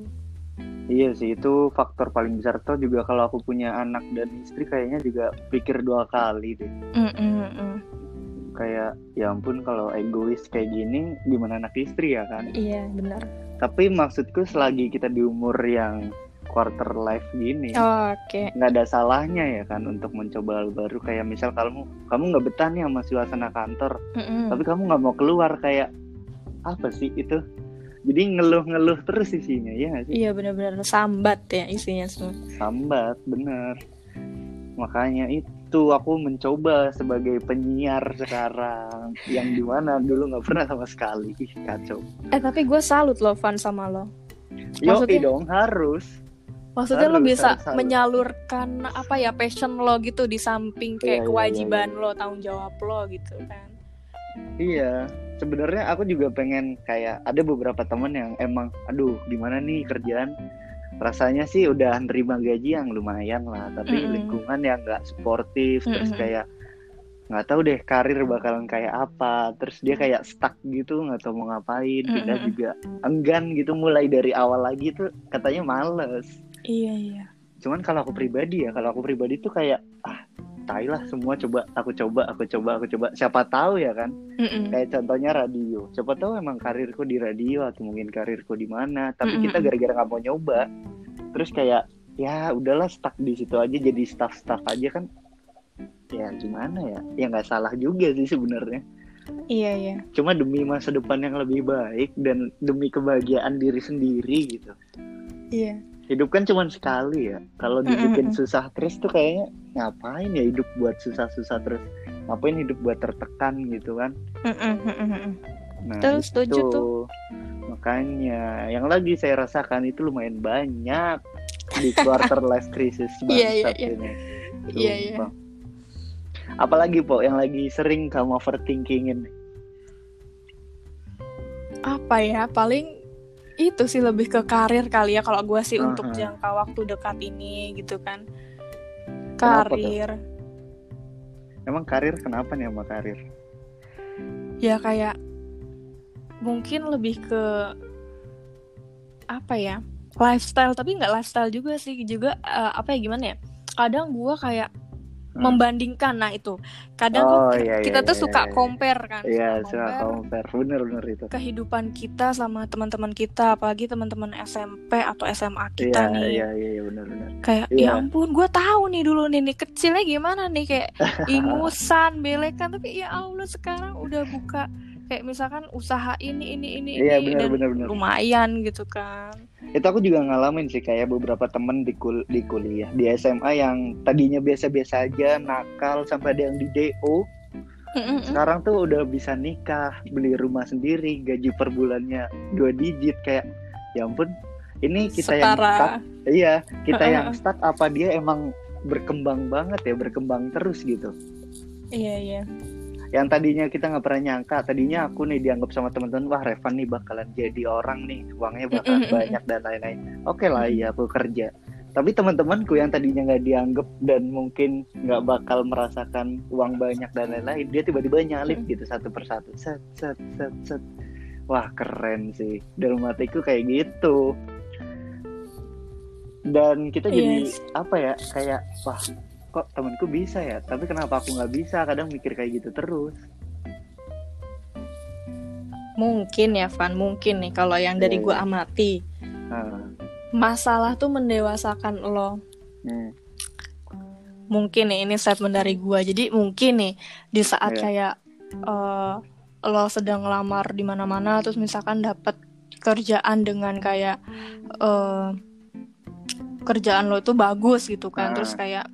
Speaker 1: iya sih itu faktor paling besar tuh juga kalau aku punya anak dan istri kayaknya juga pikir dua kali deh mm -mm -mm. kayak ya ampun kalau egois kayak gini gimana anak istri ya kan
Speaker 2: iya benar
Speaker 1: tapi maksudku selagi kita di umur yang quarter life gini
Speaker 2: oh, oke. okay.
Speaker 1: nggak ada salahnya ya kan untuk mencoba hal baru. Kayak misal kamu kamu nggak betah nih sama suasana kantor mm -hmm. tapi kamu nggak mau keluar kayak apa sih itu? Jadi ngeluh-ngeluh terus isinya ya sih?
Speaker 2: Iya benar-benar sambat ya isinya semua.
Speaker 1: Sambat bener makanya itu itu aku mencoba sebagai penyiar sekarang. Yang di mana dulu nggak pernah sama sekali. Ih kacau.
Speaker 2: Eh tapi gue salut loh Van sama lo.
Speaker 1: Maksudnya, dong harus.
Speaker 2: Maksudnya harus, lo bisa harus, menyalurkan apa ya passion lo gitu di samping kayak iya, iya kewajiban iya, iya. lo tanggung jawab lo gitu kan?
Speaker 1: Iya, sebenarnya aku juga pengen kayak ada beberapa temen yang emang, aduh, gimana nih kerjaan rasanya sih udah nerima gaji yang lumayan lah tapi mm -hmm. lingkungan yang nggak sportif mm -hmm. terus kayak nggak tahu deh karir bakalan kayak apa terus dia kayak stuck gitu nggak tahu mau ngapain mm -hmm. juga enggan gitu mulai dari awal lagi tuh katanya males
Speaker 2: iya iya
Speaker 1: cuman kalau aku pribadi ya kalau aku pribadi tuh kayak ah tai lah semua coba aku coba aku coba aku coba. Siapa tahu ya kan? Mm-mm. kayak contohnya radio. Siapa tahu emang karirku di radio atau mungkin karirku di mana. Tapi Mm-mm. kita gara-gara nggak mau nyoba. Terus kayak ya udahlah stuck di situ aja jadi staff-staff aja kan. Ya gimana ya? Ya nggak salah juga sih sebenarnya.
Speaker 2: Iya iya.
Speaker 1: Cuma demi masa depan yang lebih baik dan demi kebahagiaan diri sendiri gitu.
Speaker 2: Iya
Speaker 1: hidup kan cuma sekali ya. Kalau dibikin susah terus tuh kayaknya ngapain ya hidup buat susah-susah terus? Ngapain hidup buat tertekan gitu kan?
Speaker 2: Nah terus setuju tuh.
Speaker 1: Makanya yang lagi saya rasakan itu lumayan banyak di quarter [LAUGHS] life crisis
Speaker 2: iya, iya, iya. ini. Iya iya.
Speaker 1: Apalagi po yang lagi sering kamu overthinkingin?
Speaker 2: Apa ya? Paling itu sih lebih ke karir kali ya kalau gue sih uh -huh. untuk jangka waktu dekat ini gitu kan karir
Speaker 1: emang karir kenapa nih sama karir
Speaker 2: ya kayak mungkin lebih ke apa ya lifestyle tapi nggak lifestyle juga sih juga uh, apa ya gimana ya kadang gue kayak. Membandingkan. Nah itu kadang oh, iya, kita iya, tuh iya, suka iya. compare kan
Speaker 1: iya suka compare bener bener itu.
Speaker 2: kehidupan kita sama teman-teman kita apalagi teman-teman SMP atau SMA kita
Speaker 1: iya,
Speaker 2: nih.
Speaker 1: iya iya iya bener bener.
Speaker 2: Kayak iya. ya ampun gue tahu nih dulu nih, nih kecilnya gimana nih? Kayak [LAUGHS] ingusan belekan. Tapi ya Allah sekarang udah buka kayak misalkan usaha ini ini ini
Speaker 1: iya,
Speaker 2: ini
Speaker 1: bener, dan bener, bener.
Speaker 2: lumayan gitu kan.
Speaker 1: Itu aku juga ngalamin sih kayak beberapa temen di, kul di kuliah di SMA yang tadinya biasa-biasa aja nakal sampai ada yang di DO sekarang tuh udah bisa nikah beli rumah sendiri gaji per bulannya dua digit kayak ya ampun ini kita Setara. yang stuck. Iya kita yang stuck apa dia emang berkembang banget ya berkembang terus gitu.
Speaker 2: Iya iya
Speaker 1: yang tadinya kita nggak pernah nyangka tadinya aku nih dianggap sama teman-teman wah Revan nih bakalan jadi orang nih uangnya bakalan banyak dan lain-lain. Oke lah
Speaker 2: Mm.
Speaker 1: iya aku kerja. Tapi teman-temanku yang tadinya nggak dianggap dan mungkin nggak bakal merasakan uang banyak dan lain-lain dia tiba-tiba nyalip gitu satu persatu. Set set set set. Wah keren sih. Dalam hatiku kayak gitu. Dan kita jadi
Speaker 2: Yes.
Speaker 1: apa ya kayak wah kok temanku bisa ya tapi kenapa aku nggak bisa kadang mikir kayak gitu terus
Speaker 2: Mungkin ya Van, mungkin nih kalau yang dari
Speaker 1: Iya,
Speaker 2: gue
Speaker 1: iya.
Speaker 2: amati.
Speaker 1: Ah,
Speaker 2: Masalah tuh mendewasakan lo.
Speaker 1: hmm,
Speaker 2: Mungkin nih ini statement dari gue. Jadi mungkin nih di saat
Speaker 1: Iya.
Speaker 2: kayak eh, lo sedang ngelamar di mana-mana terus misalkan dapat kerjaan dengan kayak eh, kerjaan lo itu bagus gitu kan.
Speaker 1: Ah.
Speaker 2: Terus kayak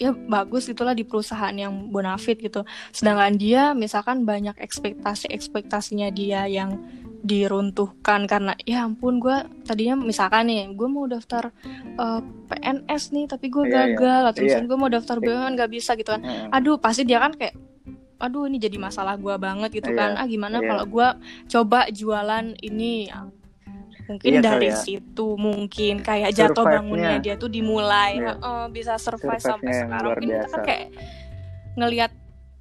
Speaker 2: ya bagus itulah di perusahaan yang bonafit gitu. Sedangkan dia misalkan banyak ekspektasi-ekspektasinya dia yang diruntuhkan karena ya ampun gue tadinya misalkan nih gue mau daftar eh, PNS nih tapi gue
Speaker 1: Iya, iya.
Speaker 2: gagal atau
Speaker 1: Iya.
Speaker 2: misalnya gue mau daftar BUMN gak bisa gitu kan aduh pasti dia kan kayak aduh ini jadi masalah gue banget gitu
Speaker 1: Iya,
Speaker 2: kan ah gimana
Speaker 1: iya.
Speaker 2: kalau gue coba jualan ini mungkin
Speaker 1: Iya,
Speaker 2: dari
Speaker 1: kayak
Speaker 2: situ mungkin kayak jatuh bangunnya dia tuh dimulai.
Speaker 1: Iya.
Speaker 2: heeh, bisa survive sampai sekarang. mungkin kita kan
Speaker 1: biasa.
Speaker 2: kayak ngelihat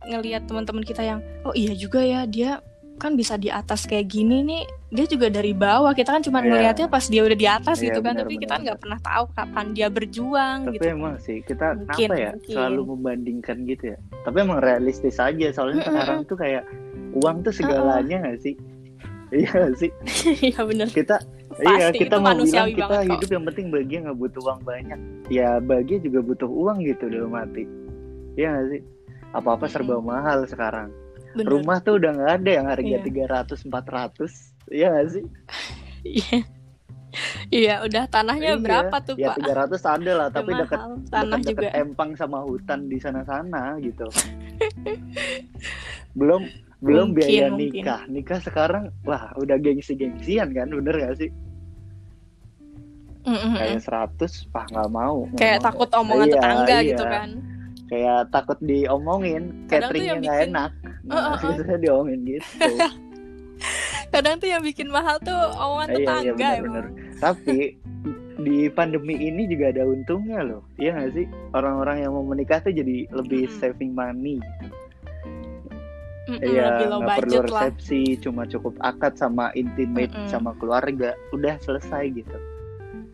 Speaker 2: ngelihat teman-teman kita yang oh iya juga ya dia kan bisa di atas kayak gini nih. Dia juga dari bawah. Kita kan cuma
Speaker 1: Iya.
Speaker 2: ngelihatnya pas dia udah di atas
Speaker 1: Iya,
Speaker 2: gitu kan.
Speaker 1: Benar,
Speaker 2: tapi
Speaker 1: benar,
Speaker 2: kita nggak
Speaker 1: benar.
Speaker 2: pernah tahu kapan dia berjuang
Speaker 1: tapi
Speaker 2: gitu.
Speaker 1: emang sih kita
Speaker 2: Mungkin,
Speaker 1: apa ya
Speaker 2: mungkin.
Speaker 1: selalu membandingkan gitu ya. Tapi emang realistis aja. Soalnya
Speaker 2: Mm-mm.
Speaker 1: sekarang tuh kayak uang tuh segalanya nggak sih? Iya sih? [LAUGHS]
Speaker 2: Iya bener
Speaker 1: kita iya
Speaker 2: Pasti,
Speaker 1: kita
Speaker 2: itu
Speaker 1: mau bilang
Speaker 2: manusiawi
Speaker 1: kita
Speaker 2: banget kok.
Speaker 1: hidup yang penting bahagia nggak butuh uang banyak ya bahagia juga butuh uang gitu dalam hati iya nggak sih apa apa serba mahal sekarang
Speaker 2: bener
Speaker 1: rumah tuh udah nggak ada yang harga
Speaker 2: Iya.
Speaker 1: tiga ratus empat ratus iya nggak sih [LAUGHS]
Speaker 2: Iya. Iya, udah tanahnya
Speaker 1: Iya.
Speaker 2: berapa tuh,
Speaker 1: ya
Speaker 2: Pak?
Speaker 1: tiga ratus ada lah tapi
Speaker 2: mahal. tanah
Speaker 1: deket-deket
Speaker 2: juga.
Speaker 1: empang sama hutan di sana-sana gitu. [LAUGHS] belum belum
Speaker 2: Mungkin,
Speaker 1: biaya
Speaker 2: mungkin.
Speaker 1: nikah. Nikah sekarang wah udah gengsi-gengsian kan, bener gak sih?
Speaker 2: Mm-mm.
Speaker 1: Kayak 100, wah nggak mau.
Speaker 2: Kayak
Speaker 1: mau.
Speaker 2: takut omongan
Speaker 1: Iya,
Speaker 2: tetangga
Speaker 1: iya.
Speaker 2: gitu kan.
Speaker 1: Kayak takut diomongin,
Speaker 2: Kadang tuh
Speaker 1: cateringnya
Speaker 2: yang
Speaker 1: nggak
Speaker 2: bikin-
Speaker 1: enak. Nah,
Speaker 2: uh, uh. [LAUGHS]
Speaker 1: diomongin gitu. [LAUGHS]
Speaker 2: Kadang tuh yang bikin mahal tuh omongan
Speaker 1: Iya, iya,
Speaker 2: tetangga
Speaker 1: benar-benar.
Speaker 2: emang.
Speaker 1: Tapi di pandemi ini juga ada untungnya loh. Iya nggak sih? Orang-orang yang mau menikah tuh jadi lebih
Speaker 2: Mm-mm.
Speaker 1: saving money.
Speaker 2: Mm-mm,
Speaker 1: Iya, nggak perlu
Speaker 2: budget lah.
Speaker 1: resepsi, cuma cukup akad sama intimate
Speaker 2: Mm-mm.
Speaker 1: sama keluarga, udah selesai gitu.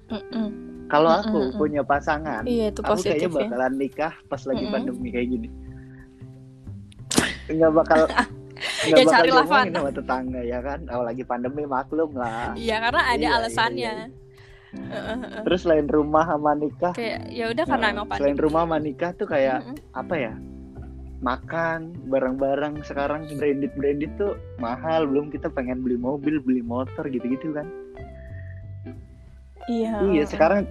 Speaker 2: Mm-mm.
Speaker 1: Kalau aku
Speaker 2: mm-mm.
Speaker 1: punya pasangan,
Speaker 2: Iya, itu
Speaker 1: aku kayaknya
Speaker 2: positif ya.
Speaker 1: bakalan nikah pas lagi
Speaker 2: Mm-mm.
Speaker 1: pandemi kayak gini. Nggak bakal [LAUGHS] nggak
Speaker 2: Ya,
Speaker 1: diomongin
Speaker 2: Van.
Speaker 1: sama tetangga ya kan. Oh lagi pandemi maklum lah.
Speaker 2: Iya, karena ada
Speaker 1: Iya, iya,
Speaker 2: alasannya.
Speaker 1: iya.
Speaker 2: Heeh.
Speaker 1: Terus selain rumah sama nikah,
Speaker 2: Kayak ya udah karena
Speaker 1: nah,
Speaker 2: emang
Speaker 1: selain
Speaker 2: pandemi.
Speaker 1: rumah sama nikah tuh kayak
Speaker 2: Mm-mm.
Speaker 1: apa ya? Makan barang-barang sekarang branded branded tuh mahal. Belum kita pengen beli mobil, beli motor gitu-gitu kan.
Speaker 2: Iya.
Speaker 1: Iya, sekarang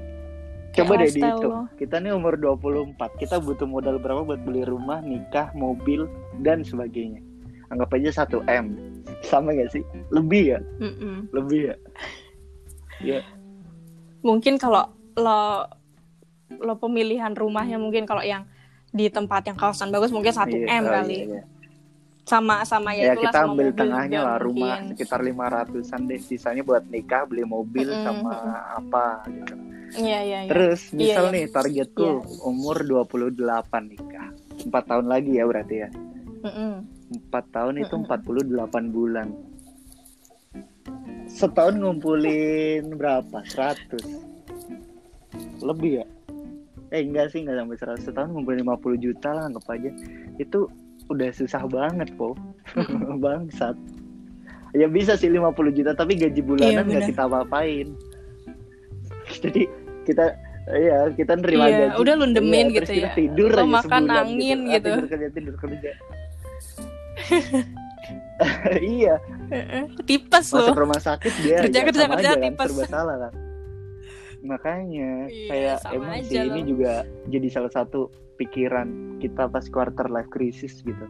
Speaker 2: Kayak
Speaker 1: coba deh dihitung.
Speaker 2: lo.
Speaker 1: Kita nih umur 24, kita butuh modal berapa buat beli rumah, nikah, mobil dan sebagainya. Anggap aja 1 M. Sama gak sih? Lebih ya?
Speaker 2: Mm-mm.
Speaker 1: Lebih [LAUGHS] ya?
Speaker 2: Mungkin kalau lo lo pemilihan rumahnya mungkin kalau yang di tempat yang kawasan bagus mungkin 1
Speaker 1: Iya,
Speaker 2: M
Speaker 1: oh,
Speaker 2: kali.
Speaker 1: iya, iya.
Speaker 2: Sama sama ya,
Speaker 1: Ya,
Speaker 2: itulah
Speaker 1: kita
Speaker 2: sama
Speaker 1: ambil
Speaker 2: mobil
Speaker 1: tengahnya lah rumah
Speaker 2: mungkin.
Speaker 1: sekitar 500-an deh. Sisanya buat nikah, beli mobil
Speaker 2: Mm-mm,
Speaker 1: sama
Speaker 2: mm-mm.
Speaker 1: apa gitu.
Speaker 2: Iya iya iya.
Speaker 1: Terus misal
Speaker 2: iya.
Speaker 1: nih targetku
Speaker 2: Iya.
Speaker 1: umur 28 nikah. 4 tahun lagi ya berarti ya.
Speaker 2: Mm-mm.
Speaker 1: 4 tahun itu
Speaker 2: Mm-mm.
Speaker 1: 48 bulan. Setahun ngumpulin berapa? 100. Lebih ya? Eh enggak sih, enggak sampai 100. Setahun ngumpulin 50 juta lah anggap aja. Itu udah susah banget, Po. [LAUGHS] Bangsat. Ya bisa sih 50 juta, tapi gaji bulanan
Speaker 2: Iya,
Speaker 1: nggak
Speaker 2: benar.
Speaker 1: kita apa-apain. [LAUGHS] Jadi kita Iya, kita nerima
Speaker 2: Iya,
Speaker 1: gaji.
Speaker 2: udah lu demin
Speaker 1: Iya, terus
Speaker 2: gitu ya.
Speaker 1: Tidur
Speaker 2: Lo
Speaker 1: aja
Speaker 2: makan
Speaker 1: sebulan
Speaker 2: angin
Speaker 1: Ah,
Speaker 2: gitu.
Speaker 1: Tidur kerja, tidur kerja. [LAUGHS] iya.
Speaker 2: Tipes
Speaker 1: masuk rumah sakit dia
Speaker 2: Kerja,
Speaker 1: ya,
Speaker 2: kerja, kerja,
Speaker 1: aja kan,
Speaker 2: tipes.
Speaker 1: serba salah kan makanya
Speaker 2: Iya,
Speaker 1: kayak emang sih ini juga jadi salah satu pikiran kita pas quarter life crisis gitu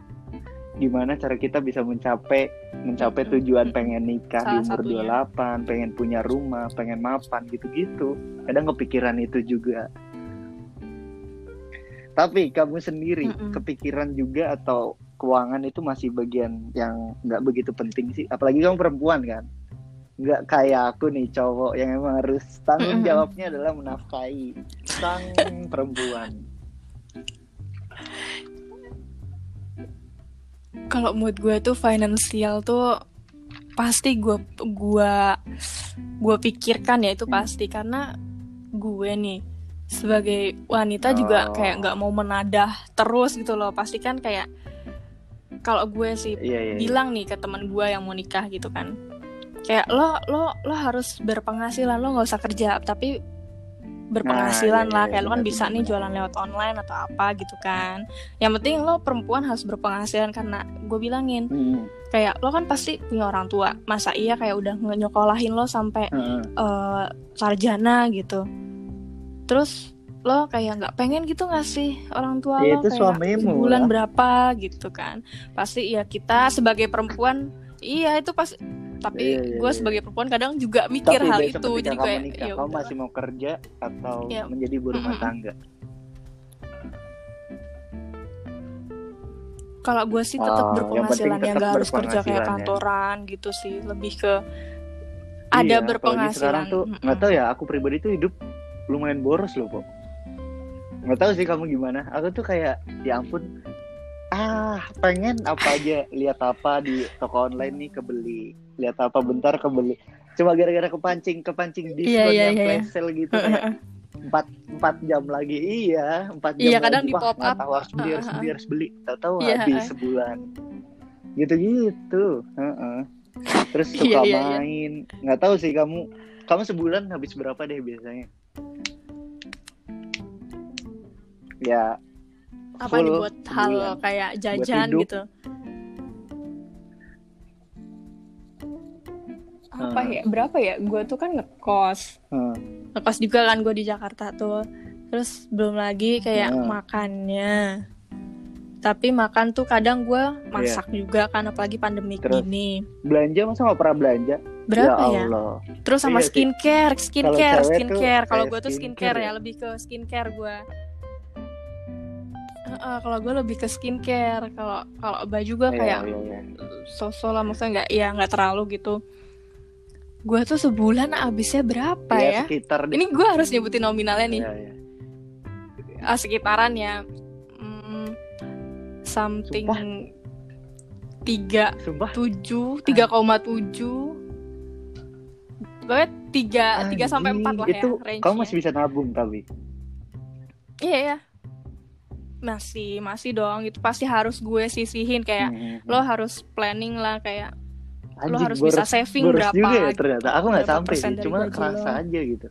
Speaker 1: gimana cara kita bisa mencapai mencapai
Speaker 2: Mm-mm,
Speaker 1: tujuan
Speaker 2: mm-mm.
Speaker 1: pengen nikah
Speaker 2: Salah
Speaker 1: di umur
Speaker 2: satunya.
Speaker 1: 28 pengen punya rumah pengen mapan gitu-gitu kadang kepikiran itu juga tapi kamu sendiri
Speaker 2: Mm-mm.
Speaker 1: kepikiran juga atau keuangan itu masih bagian yang nggak begitu penting sih apalagi kamu perempuan kan nggak kayak aku nih cowok yang emang harus tanggung jawabnya adalah menafkahi sang [LAUGHS] perempuan.
Speaker 2: Kalau mood gue tuh financial tuh pasti gue gua gua pikirkan ya itu pasti karena gue nih sebagai wanita juga
Speaker 1: Oh.
Speaker 2: kayak nggak mau menadah terus gitu loh pasti kan kayak kalau gue sih
Speaker 1: Iya iya. iya.
Speaker 2: bilang nih ke teman gue yang mau nikah gitu kan kayak lo lo lo harus berpenghasilan lo nggak usah kerja tapi berpenghasilan
Speaker 1: Nah, iya,
Speaker 2: lah
Speaker 1: iya,
Speaker 2: kayak lo kan
Speaker 1: benar,
Speaker 2: bisa nih
Speaker 1: benar.
Speaker 2: jualan lewat online atau apa gitu kan yang penting lo perempuan harus berpenghasilan karena gue bilangin
Speaker 1: Hmm,
Speaker 2: kayak lo kan pasti punya orang tua masa iya kayak udah nyokolahin lo sampai
Speaker 1: heeh.
Speaker 2: eh, sarjana gitu terus lo kayak nggak pengen gitu nggak sih orang tua
Speaker 1: Ya,
Speaker 2: lo
Speaker 1: itu
Speaker 2: kayak
Speaker 1: lah.
Speaker 2: berapa gitu kan pasti ya kita sebagai perempuan iya itu pas tapi
Speaker 1: Iya, iya,
Speaker 2: gue
Speaker 1: iya.
Speaker 2: sebagai perempuan kadang juga mikir
Speaker 1: Tapi
Speaker 2: hal itu jadi kayak ya
Speaker 1: kamu
Speaker 2: udah.
Speaker 1: masih mau kerja atau
Speaker 2: Iya.
Speaker 1: menjadi ibu rumah tangga?
Speaker 2: kalau gue sih tetap
Speaker 1: Oh,
Speaker 2: berpenghasilan yang gak harus kerja kayak
Speaker 1: ya.
Speaker 2: kantoran gitu sih lebih ke ada
Speaker 1: Iya,
Speaker 2: berpenghasilan
Speaker 1: sekarang tuh nggak tahu ya aku pribadi tuh hidup lumayan boros loh kok nggak tahu sih kamu gimana aku tuh kayak ya ampun ah pengen apa aja lihat apa di toko online nih kebeli lihat apa bentar kebeli. Cuma gara-gara kepancing kepancing diskon
Speaker 2: Iya, iya,
Speaker 1: yang
Speaker 2: iya,
Speaker 1: flash sale gitu kayak [LAUGHS] empat empat jam lagi. Iya empat jam
Speaker 2: Iya, kadang
Speaker 1: lagi.
Speaker 2: di
Speaker 1: Wah,
Speaker 2: pop
Speaker 1: nggak
Speaker 2: up.
Speaker 1: tahu harus beli harus beli harus beli. Tahu tahu
Speaker 2: Iya,
Speaker 1: habis
Speaker 2: heeh.
Speaker 1: sebulan. Gitu gitu terus [LAUGHS]
Speaker 2: Iya,
Speaker 1: suka
Speaker 2: iya, iya.
Speaker 1: main. Nggak tahu sih kamu. Kamu sebulan habis berapa deh biasanya? Ya
Speaker 2: apa
Speaker 1: full
Speaker 2: buat hal kayak jajan gitu apa
Speaker 1: Hmm.
Speaker 2: ya berapa ya gue tuh kan ngekos
Speaker 1: Hmm.
Speaker 2: ngekos juga kan gue di Jakarta tuh terus belum lagi kayak
Speaker 1: Hmm.
Speaker 2: makannya tapi makan tuh kadang gue masak juga kan apalagi pandemi
Speaker 1: Iya. Terus?
Speaker 2: gini
Speaker 1: belanja masa nggak pernah belanja
Speaker 2: berapa
Speaker 1: ya
Speaker 2: ya,
Speaker 1: Allah
Speaker 2: terus sama
Speaker 1: Iya
Speaker 2: skincare skincare
Speaker 1: cewek tuh
Speaker 2: skincare kalau gue tuh
Speaker 1: skincare
Speaker 2: skincare ya
Speaker 1: ya.
Speaker 2: lebih ke skincare gue Heeh, kalau gue lebih ke skincare kalau kalau baju gue
Speaker 1: Iya,
Speaker 2: kayak
Speaker 1: iya, iya.
Speaker 2: sosok lah maksudnya nggak ya nggak terlalu gitu gue tuh sebulan habisnya berapa
Speaker 1: Iya,
Speaker 2: ya?
Speaker 1: sekitar
Speaker 2: ini gue harus nyebutin nominalnya nih.
Speaker 1: Iya, iya.
Speaker 2: Ah, sekitaran ya hmm, something tiga tujuh tiga koma tujuh. Pokoknya tiga tiga sampai empat lah
Speaker 1: itu
Speaker 2: ya range
Speaker 1: kamu masih bisa nabung tapi?
Speaker 2: Iya ya masih masih dong. Itu pasti harus gue sisihin. Kayak
Speaker 1: Hmm.
Speaker 2: lo harus planning lah kayak lo
Speaker 1: Anjing,
Speaker 2: harus
Speaker 1: boros-
Speaker 2: bisa saving berapa
Speaker 1: juga ya ternyata aku nggak sampai sih cuma kerasa
Speaker 2: lo.
Speaker 1: aja gitu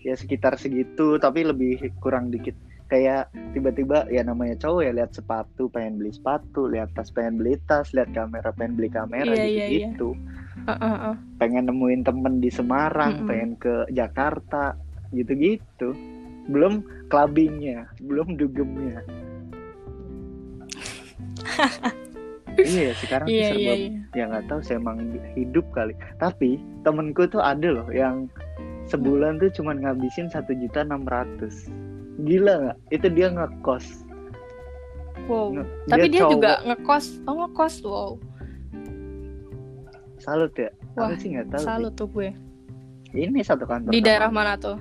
Speaker 1: ya sekitar segitu tapi lebih kurang dikit kayak tiba-tiba ya namanya cowok ya lihat sepatu pengen beli sepatu lihat tas pengen beli tas lihat kamera pengen beli kamera
Speaker 2: Iya,
Speaker 1: gitu
Speaker 2: iya, iya.
Speaker 1: gitu
Speaker 2: Heeh, heeh.
Speaker 1: pengen nemuin temen di Semarang
Speaker 2: Mm-mm.
Speaker 1: pengen ke Jakarta gitu-gitu belum clubbingnya belum dugemnya [LAUGHS] iya sekarang tuh
Speaker 2: iya
Speaker 1: serba
Speaker 2: iya iya.
Speaker 1: ya nggak tahu saya emang hidup kali. Tapi temenku tuh ada loh yang sebulan tuh cuma ngabisin satu juta enam ratus. Gila nggak? Itu dia ngekos.
Speaker 2: Wow.
Speaker 1: Nge-
Speaker 2: tapi dia,
Speaker 1: cowok.
Speaker 2: juga ngekos. Oh ngekos wow.
Speaker 1: Salut ya?
Speaker 2: Wah,
Speaker 1: aku sih nggak tahu
Speaker 2: salut tuh gue.
Speaker 1: Sih. ini satu kantor
Speaker 2: di daerah mana tuh?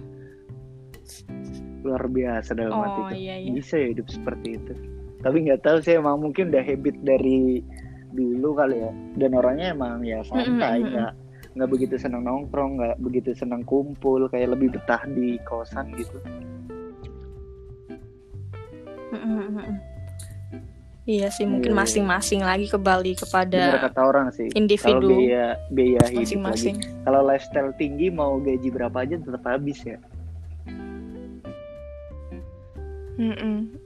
Speaker 1: Luar biasa dalam
Speaker 2: oh
Speaker 1: itu
Speaker 2: iya iya.
Speaker 1: Bisa ya hidup seperti itu tapi nggak tahu sih emang mungkin udah habit dari dulu kali ya. Dan orangnya emang ya santai
Speaker 2: Mm, mm, mm,
Speaker 1: nggak nggak begitu senang nongkrong nggak begitu senang kumpul kayak lebih betah di kosan gitu.
Speaker 2: Mm, mm, mm, mm. iya sih mungkin
Speaker 1: Iya,
Speaker 2: masing-masing lagi kembali
Speaker 1: bener
Speaker 2: kepada
Speaker 1: kata orang sih. Kalau
Speaker 2: individu
Speaker 1: biaya biaya hidup lagi.
Speaker 2: masing-masing.
Speaker 1: Kalau lifestyle tinggi mau gaji berapa aja tetap habis ya.
Speaker 2: Mm-mm.
Speaker 1: Iya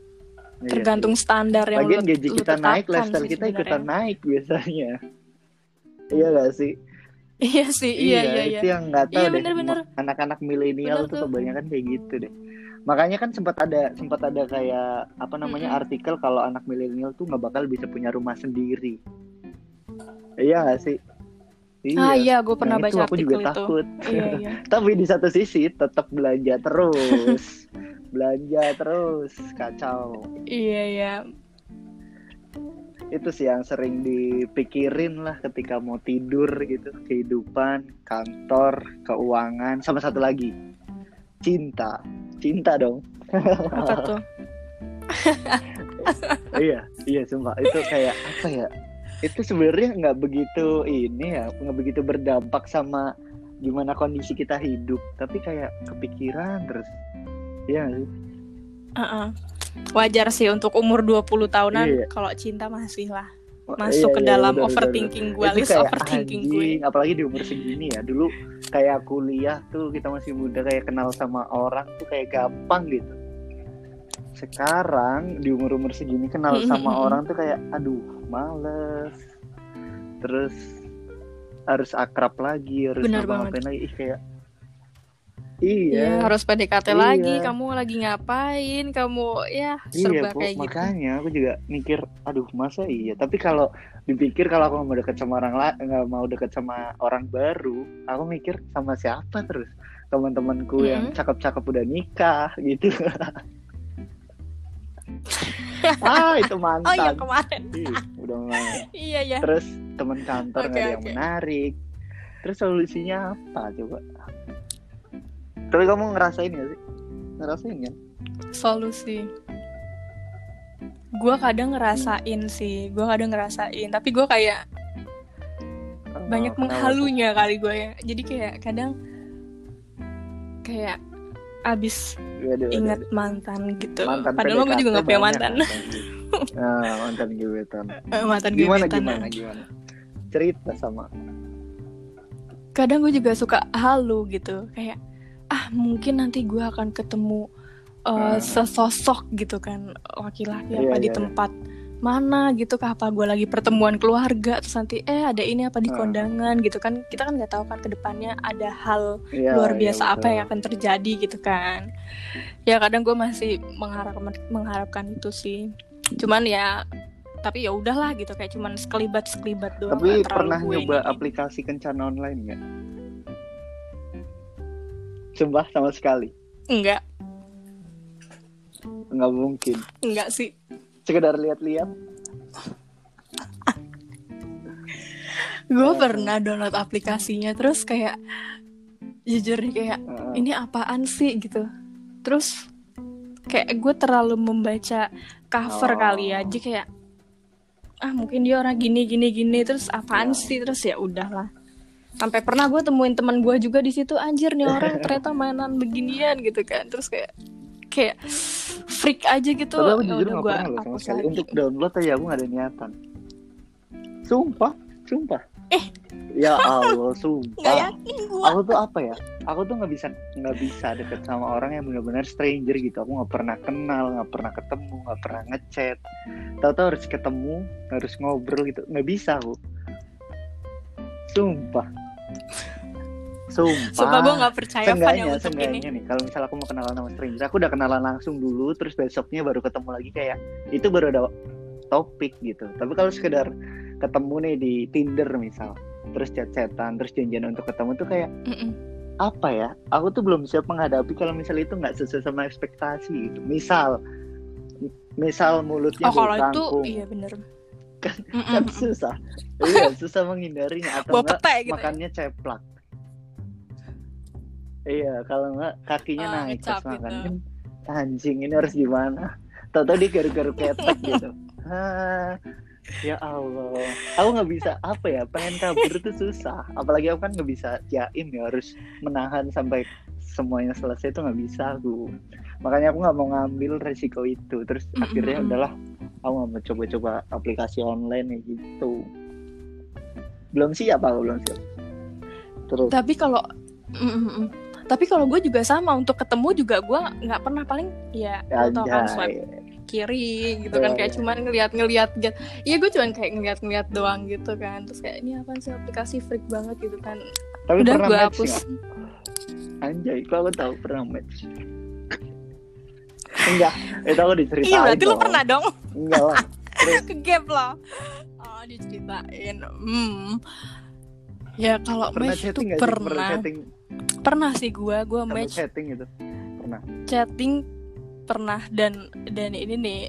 Speaker 2: tergantung standar
Speaker 1: sih.
Speaker 2: yang
Speaker 1: Lagian
Speaker 2: lu-
Speaker 1: gaji
Speaker 2: lu
Speaker 1: kita naik
Speaker 2: tetapkan
Speaker 1: lifestyle kita ikutan naik biasanya. [LAUGHS] Iya gak sih?
Speaker 2: Iya sih iya iya iya
Speaker 1: itu yang nggak tahu
Speaker 2: Iya,
Speaker 1: deh. anak-anak milenial tuh kebanyakan kayak gitu deh. Makanya kan sempat ada sempat ada kayak apa namanya
Speaker 2: Mm-mm.
Speaker 1: artikel kalau anak milenial tuh nggak bakal bisa punya rumah sendiri. Iya gak sih?
Speaker 2: Ah iya. gue pernah
Speaker 1: itu
Speaker 2: baca
Speaker 1: aku
Speaker 2: artikel
Speaker 1: juga
Speaker 2: itu.
Speaker 1: takut.
Speaker 2: Iya iya. [LAUGHS]
Speaker 1: Tapi di satu sisi tetap belanja terus [LAUGHS] belanja terus kacau.
Speaker 2: Iya iya.
Speaker 1: Itu sih yang sering dipikirin lah ketika mau tidur gitu. Kehidupan kantor keuangan sama satu lagi. Cinta. Cinta dong.
Speaker 2: Apa tuh? [LAUGHS]
Speaker 1: Iya iya sumpah. Itu kayak apa ya? Itu sebenarnya nggak begitu ini ya nggak begitu berdampak sama gimana kondisi kita hidup. Tapi kayak kepikiran terus ya
Speaker 2: uh-uh. wajar sih untuk umur 20 tahunan
Speaker 1: Iya.
Speaker 2: kalau cinta masih lah
Speaker 1: Oh,
Speaker 2: masuk
Speaker 1: iya,
Speaker 2: ke
Speaker 1: iya,
Speaker 2: dalam
Speaker 1: bener,
Speaker 2: overthinking
Speaker 1: bener.
Speaker 2: gue
Speaker 1: Itu
Speaker 2: list
Speaker 1: kayak
Speaker 2: overthinking gue
Speaker 1: anjing, apalagi di umur segini ya dulu kayak kuliah tuh kita masih muda kayak kenal sama orang tuh kayak gampang gitu sekarang di umur umur segini kenal
Speaker 2: Mm,
Speaker 1: sama
Speaker 2: mm, mm.
Speaker 1: orang tuh kayak aduh males terus harus akrab lagi harus ngapa-ngapain lagi ih kayak
Speaker 2: Iya,
Speaker 1: iya
Speaker 2: harus PDKT
Speaker 1: Iya.
Speaker 2: lagi. Kamu lagi ngapain? Kamu ya serba
Speaker 1: Iya,
Speaker 2: kayak gitu.
Speaker 1: makanya aku juga mikir, aduh masa iya. Tapi kalau dipikir kalau aku mau deket sama orang lain, nggak mau deket sama orang baru, aku mikir sama siapa terus teman-temanku yang
Speaker 2: Mm-mm.
Speaker 1: cakep-cakep udah nikah gitu. [LAUGHS] ah itu mantan.
Speaker 2: Oh yang kemarin.
Speaker 1: Ih, udah. [LAUGHS]
Speaker 2: Iya ya.
Speaker 1: Terus teman kantor nggak
Speaker 2: Oke,
Speaker 1: ada yang
Speaker 2: oke.
Speaker 1: menarik. Terus solusinya apa coba? Tapi kamu ngerasain gak sih? Ngerasain kan?
Speaker 2: Solusi. Gue kadang ngerasain sih. Gue kadang ngerasain. Tapi gue kayak banyak
Speaker 1: Oh, kenapa tuh?
Speaker 2: menghalunya kali gue ya. Jadi kayak kadang kayak abis
Speaker 1: Waduh, waduh,
Speaker 2: ingat
Speaker 1: waduh.
Speaker 2: mantan gitu.
Speaker 1: mantan
Speaker 2: Padahal gue juga gak punya
Speaker 1: banyak
Speaker 2: mantan.
Speaker 1: nah, mantan gebetan [LAUGHS]
Speaker 2: Eh, mantan
Speaker 1: gimana
Speaker 2: gebetan.
Speaker 1: gimana gimana cerita sama
Speaker 2: Kadang gue juga suka halu gitu. Kayak ah mungkin nanti gue akan ketemu uh,
Speaker 1: Ah.
Speaker 2: sesosok gitu kan laki-laki
Speaker 1: Iya,
Speaker 2: apa di
Speaker 1: iya, iya.
Speaker 2: tempat mana gitu kah apa gue lagi pertemuan keluarga terus nanti eh ada ini apa di
Speaker 1: Ah.
Speaker 2: kondangan gitu kan kita kan nggak tahu kan ke depannya ada hal
Speaker 1: Iya,
Speaker 2: luar
Speaker 1: iya,
Speaker 2: biasa apa
Speaker 1: betul.
Speaker 2: yang akan terjadi gitu kan ya kadang gue masih mengharapkan mengharapkan itu sih cuman ya tapi ya udahlah gitu kayak cuman sekelibat sekelibat doang
Speaker 1: tapi pernah nyoba
Speaker 2: ini.
Speaker 1: aplikasi kencan online nggak Sumpah sama sekali.
Speaker 2: Enggak.
Speaker 1: Nggak mungkin.
Speaker 2: Enggak sih.
Speaker 1: Sekedar lihat-lihat.
Speaker 2: Gue
Speaker 1: Ah.
Speaker 2: pernah download aplikasinya terus kayak jujur nih kayak
Speaker 1: Heeh.
Speaker 2: ini apaan sih? gitu. Terus kayak gue terlalu membaca cover
Speaker 1: Oh.
Speaker 2: kali ya. Jadi kayak ah mungkin dia orang gini gini gini terus apaan
Speaker 1: Ya.
Speaker 2: sih? Terus ya udahlah sampai pernah gue temuin teman gue juga di situ anjir nih orang [LAUGHS] ternyata mainan beginian gitu kan. Terus kayak kayak freak aja gitu.
Speaker 1: Aku
Speaker 2: Ya
Speaker 1: jujur
Speaker 2: gue
Speaker 1: pernah loh sama sekali. untuk download aja aku nggak ada niatan. Sumpah sumpah.
Speaker 2: Eh.
Speaker 1: ya [LAUGHS] Allah sumpah.
Speaker 2: Yakin gue
Speaker 1: aku tuh apa ya? Aku tuh nggak bisa nggak bisa deket sama orang yang benar-benar stranger gitu. Aku nggak pernah kenal nggak pernah ketemu nggak pernah ngechat. Tahu-tahu harus ketemu harus ngobrol gitu. Nggak bisa aku. Sumpah sumpah.
Speaker 2: Sumpah gue nggak percaya Van yang untuk ini.
Speaker 1: nih kalau misal aku mau kenalan sama stranger aku udah kenalan langsung dulu terus besoknya baru ketemu lagi kayak itu baru ada topik gitu. Tapi kalau sekedar ketemu nih di Tinder misal terus chat-chatan terus janjian untuk ketemu tuh kayak
Speaker 2: Mm-mm.
Speaker 1: apa ya? Aku tuh belum siap menghadapi kalau misal itu nggak sesuai sama ekspektasi gitu. Misal misal mulutnya
Speaker 2: oh kalau itu iya bener
Speaker 1: kan?
Speaker 2: Mm-mm.
Speaker 1: susah. Iya susah menghindarinya atau
Speaker 2: bawa
Speaker 1: enggak
Speaker 2: gitu ya.
Speaker 1: makannya ceplak. Iya kalau nggak kakinya
Speaker 2: Ah,
Speaker 1: naik pas makan.
Speaker 2: gitu.
Speaker 1: kan anjing ini harus gimana? Tahu-tahu dia garu-garu ketek gitu. Ah, ya Allah. Aku nggak bisa apa ya pengen kabur itu susah. Apalagi aku kan nggak bisa jaim ya harus menahan sampai semuanya selesai itu nggak bisa aku makanya aku nggak mau ngambil resiko itu. Terus
Speaker 2: Mm-mm.
Speaker 1: akhirnya udahlah aku nggak mau coba-coba aplikasi online ya gitu. Belum siap aku belum siap. Terus.
Speaker 2: Tapi kalau Mm, mm, mm. tapi kalau gue juga sama untuk ketemu juga gue nggak pernah paling ya lo tau kan swipe kiri gitu kan kayak cuman ngeliat-ngeliat gitu. Iya gue cuman kayak ngeliat-ngeliat doang gitu kan. Terus kayak ini apa sih aplikasi freak banget gitu kan.
Speaker 1: Tapi
Speaker 2: udah gue hapus.
Speaker 1: nggak? anjay kok aku tahu pernah match enggak. Itu aku diceritain
Speaker 2: iya berarti lo
Speaker 1: dong.
Speaker 2: pernah dong.
Speaker 1: Enggak lah. [LAUGHS]
Speaker 2: Ke gap lo oh diceritain. Hmm. Ya kalau
Speaker 1: pernah
Speaker 2: match
Speaker 1: sih? Pernah
Speaker 2: pernah.
Speaker 1: chatting?
Speaker 2: Pernah sih gue gue match
Speaker 1: chatting gitu? Pernah.
Speaker 2: Chatting pernah dan dan ini nih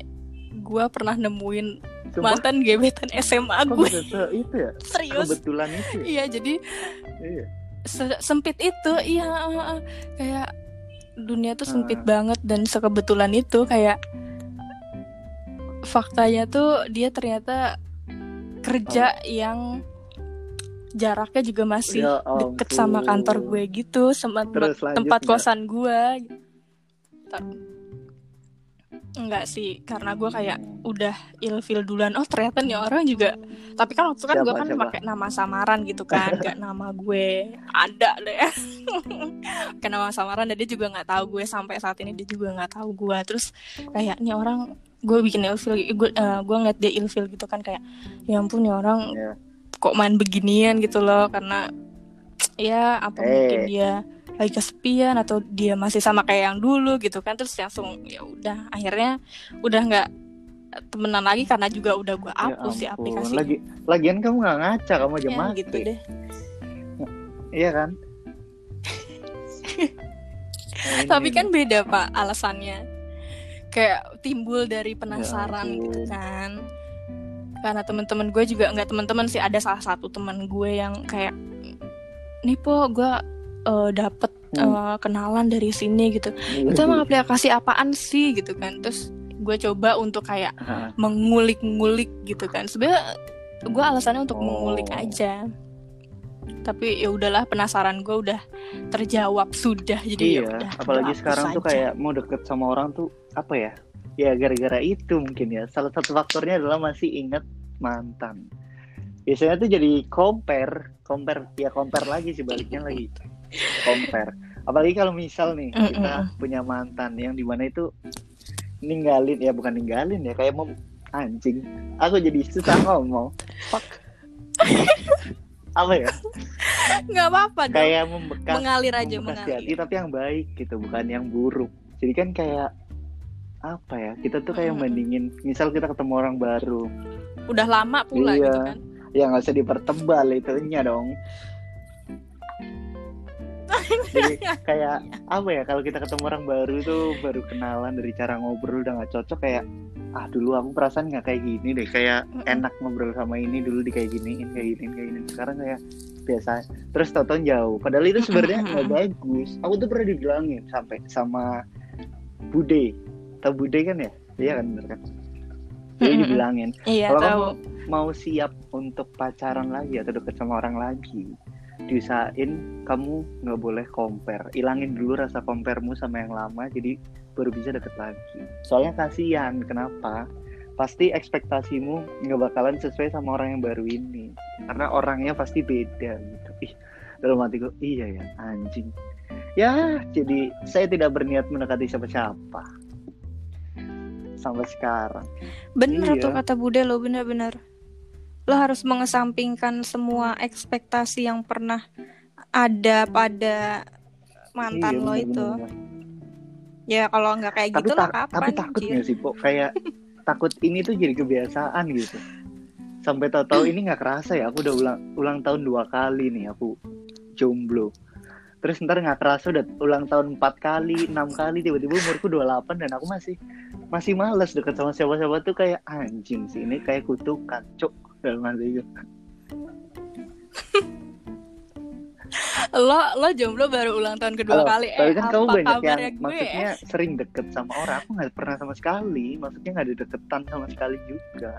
Speaker 2: gue pernah nemuin
Speaker 1: Sumpah,
Speaker 2: mantan gebetan SMA
Speaker 1: kok
Speaker 2: gue
Speaker 1: itu ya?
Speaker 2: Serius.
Speaker 1: Kebetulan itu ya?
Speaker 2: iya jadi
Speaker 1: iya.
Speaker 2: se- sempit itu iya kayak dunia tuh sempit
Speaker 1: Ah.
Speaker 2: banget dan sekebetulan itu kayak faktanya tuh dia ternyata kerja yang jaraknya juga masih
Speaker 1: Ya
Speaker 2: deket sama kantor gue gitu sama tempat,
Speaker 1: Terus
Speaker 2: kosan gue enggak sih karena gue kayak udah ilfil duluan. Oh ternyata nih orang juga tapi kan waktu itu kan gue kan pakai nama samaran gitu kan gak nama gue. Ada deh. [LAUGHS] Pakai nama samaran dan dia juga nggak tahu gue sampai saat ini dia juga nggak tahu gue terus kayak nih orang gue bikin ilfil gue eh, gue ngeliat dia ilfil gitu kan kayak ya ampun nih orang
Speaker 1: Iya.
Speaker 2: kok main beginian gitu loh karena [TSK] ya apa
Speaker 1: Eh.
Speaker 2: mungkin dia lagi kesepian atau dia masih sama kayak yang dulu gitu kan terus langsung ya udah akhirnya udah nggak temenan lagi karena juga udah gue
Speaker 1: Ya
Speaker 2: hapus si
Speaker 1: ampun.
Speaker 2: aplikasi.
Speaker 1: lagi lagian kamu nggak ngaca kamu aja
Speaker 2: ya,
Speaker 1: mati.
Speaker 2: gitu deh.
Speaker 1: Iya kan? Nah, [LAUGHS]
Speaker 2: tapi kan beda pak alasannya. Kayak timbul dari penasaran
Speaker 1: Ya
Speaker 2: gitu kan. Karena teman-teman gue juga nggak teman-teman sih ada salah satu teman gue yang kayak nih po gue eh, dapet
Speaker 1: Hmm.
Speaker 2: eh, kenalan dari sini gitu. Itu emang
Speaker 1: iya.
Speaker 2: aplikasi apaan sih gitu kan. Terus gue coba untuk kayak
Speaker 1: Hah,
Speaker 2: mengulik-ngulik gitu kan. Sebenarnya gue alasannya untuk
Speaker 1: Oh.
Speaker 2: mengulik aja. Tapi ya udahlah penasaran gue udah terjawab sudah jadi ya
Speaker 1: iya
Speaker 2: udah
Speaker 1: apalagi sekarang
Speaker 2: hapus
Speaker 1: tuh
Speaker 2: aja.
Speaker 1: kayak mau deket sama orang tuh apa ya? Ya gara-gara itu mungkin ya. Salah satu faktornya adalah masih inget mantan. Biasanya tuh jadi compare compare ya compare lagi sih baliknya lagi compare. Apalagi kalau misal nih
Speaker 2: Mm-mm.
Speaker 1: kita punya mantan yang di mana itu ninggalin ya bukan ninggalin ya kayak mau anjing aku jadi susah ngomong. Fuck. Apa ya?
Speaker 2: Nggak apa-apa dong.
Speaker 1: Kayak membekas
Speaker 2: mengalir aja
Speaker 1: membekas di hati
Speaker 2: mengalir.
Speaker 1: tapi yang baik gitu bukan yang buruk. Jadi kan kayak apa ya kita tuh kayak
Speaker 2: Mm-mm.
Speaker 1: mendingin misal kita ketemu orang baru.
Speaker 2: Udah lama pula
Speaker 1: Iya.
Speaker 2: gitu kan.
Speaker 1: Ya nggak usah dipertebal itunya dong jadi [LAUGHS] kayak apa ya kalau kita ketemu orang baru tuh baru kenalan dari cara ngobrol udah nggak cocok kayak ah dulu aku perasaan nggak kayak gini deh kayak enak ngobrol sama ini dulu di kayak giniin kayak giniin kayak gini sekarang kayak biasa terus tonton jauh. Padahal itu sebenarnya nggak bagus. Aku tuh pernah dibilangin sampai sama Bude. Tau Bude kan ya? Iya kan bener kan?
Speaker 2: Mm-mm.
Speaker 1: dibilangin
Speaker 2: iya
Speaker 1: kalau kamu mau siap untuk pacaran lagi atau deket sama orang lagi diusahain kamu nggak boleh compare. Ilangin dulu rasa comparemu sama yang lama jadi baru bisa deket lagi. Soalnya kasihan kenapa? Pasti ekspektasimu nggak bakalan sesuai sama orang yang baru ini. Karena orangnya pasti beda gitu. Ih dalam hatiku iya ya anjing. Ya jadi saya tidak berniat mendekati siapa-siapa. Sampai sekarang.
Speaker 2: Bener
Speaker 1: Iya.
Speaker 2: tuh kata Bude lo bener-bener lo harus mengesampingkan semua ekspektasi yang pernah ada pada mantan
Speaker 1: Iya,
Speaker 2: lo
Speaker 1: bener,
Speaker 2: itu.
Speaker 1: bener,
Speaker 2: ya kalau nggak kayak
Speaker 1: tapi
Speaker 2: gitu lah kapan
Speaker 1: tapi takut nggak sih kok kayak [LAUGHS] takut ini tuh jadi kebiasaan gitu. Sampai tahu-tahu ini nggak kerasa ya aku udah ulang ulang tahun dua kali nih aku jomblo. Terus ntar nggak kerasa udah ulang tahun empat kali enam kali tiba-tiba umurku 28 dan aku masih masih males deket sama siapa-siapa tuh kayak anjing sih ini kayak kutukan cuk dalam hati gue.
Speaker 2: lo lo jomblo baru ulang tahun kedua
Speaker 1: Halo,
Speaker 2: kali.
Speaker 1: tapi
Speaker 2: eh
Speaker 1: kan
Speaker 2: apa
Speaker 1: kamu banyak yang
Speaker 2: kabarnya gue?
Speaker 1: maksudnya sering deket sama orang. Aku nggak pernah sama sekali. Maksudnya nggak ada deketan sama sekali juga.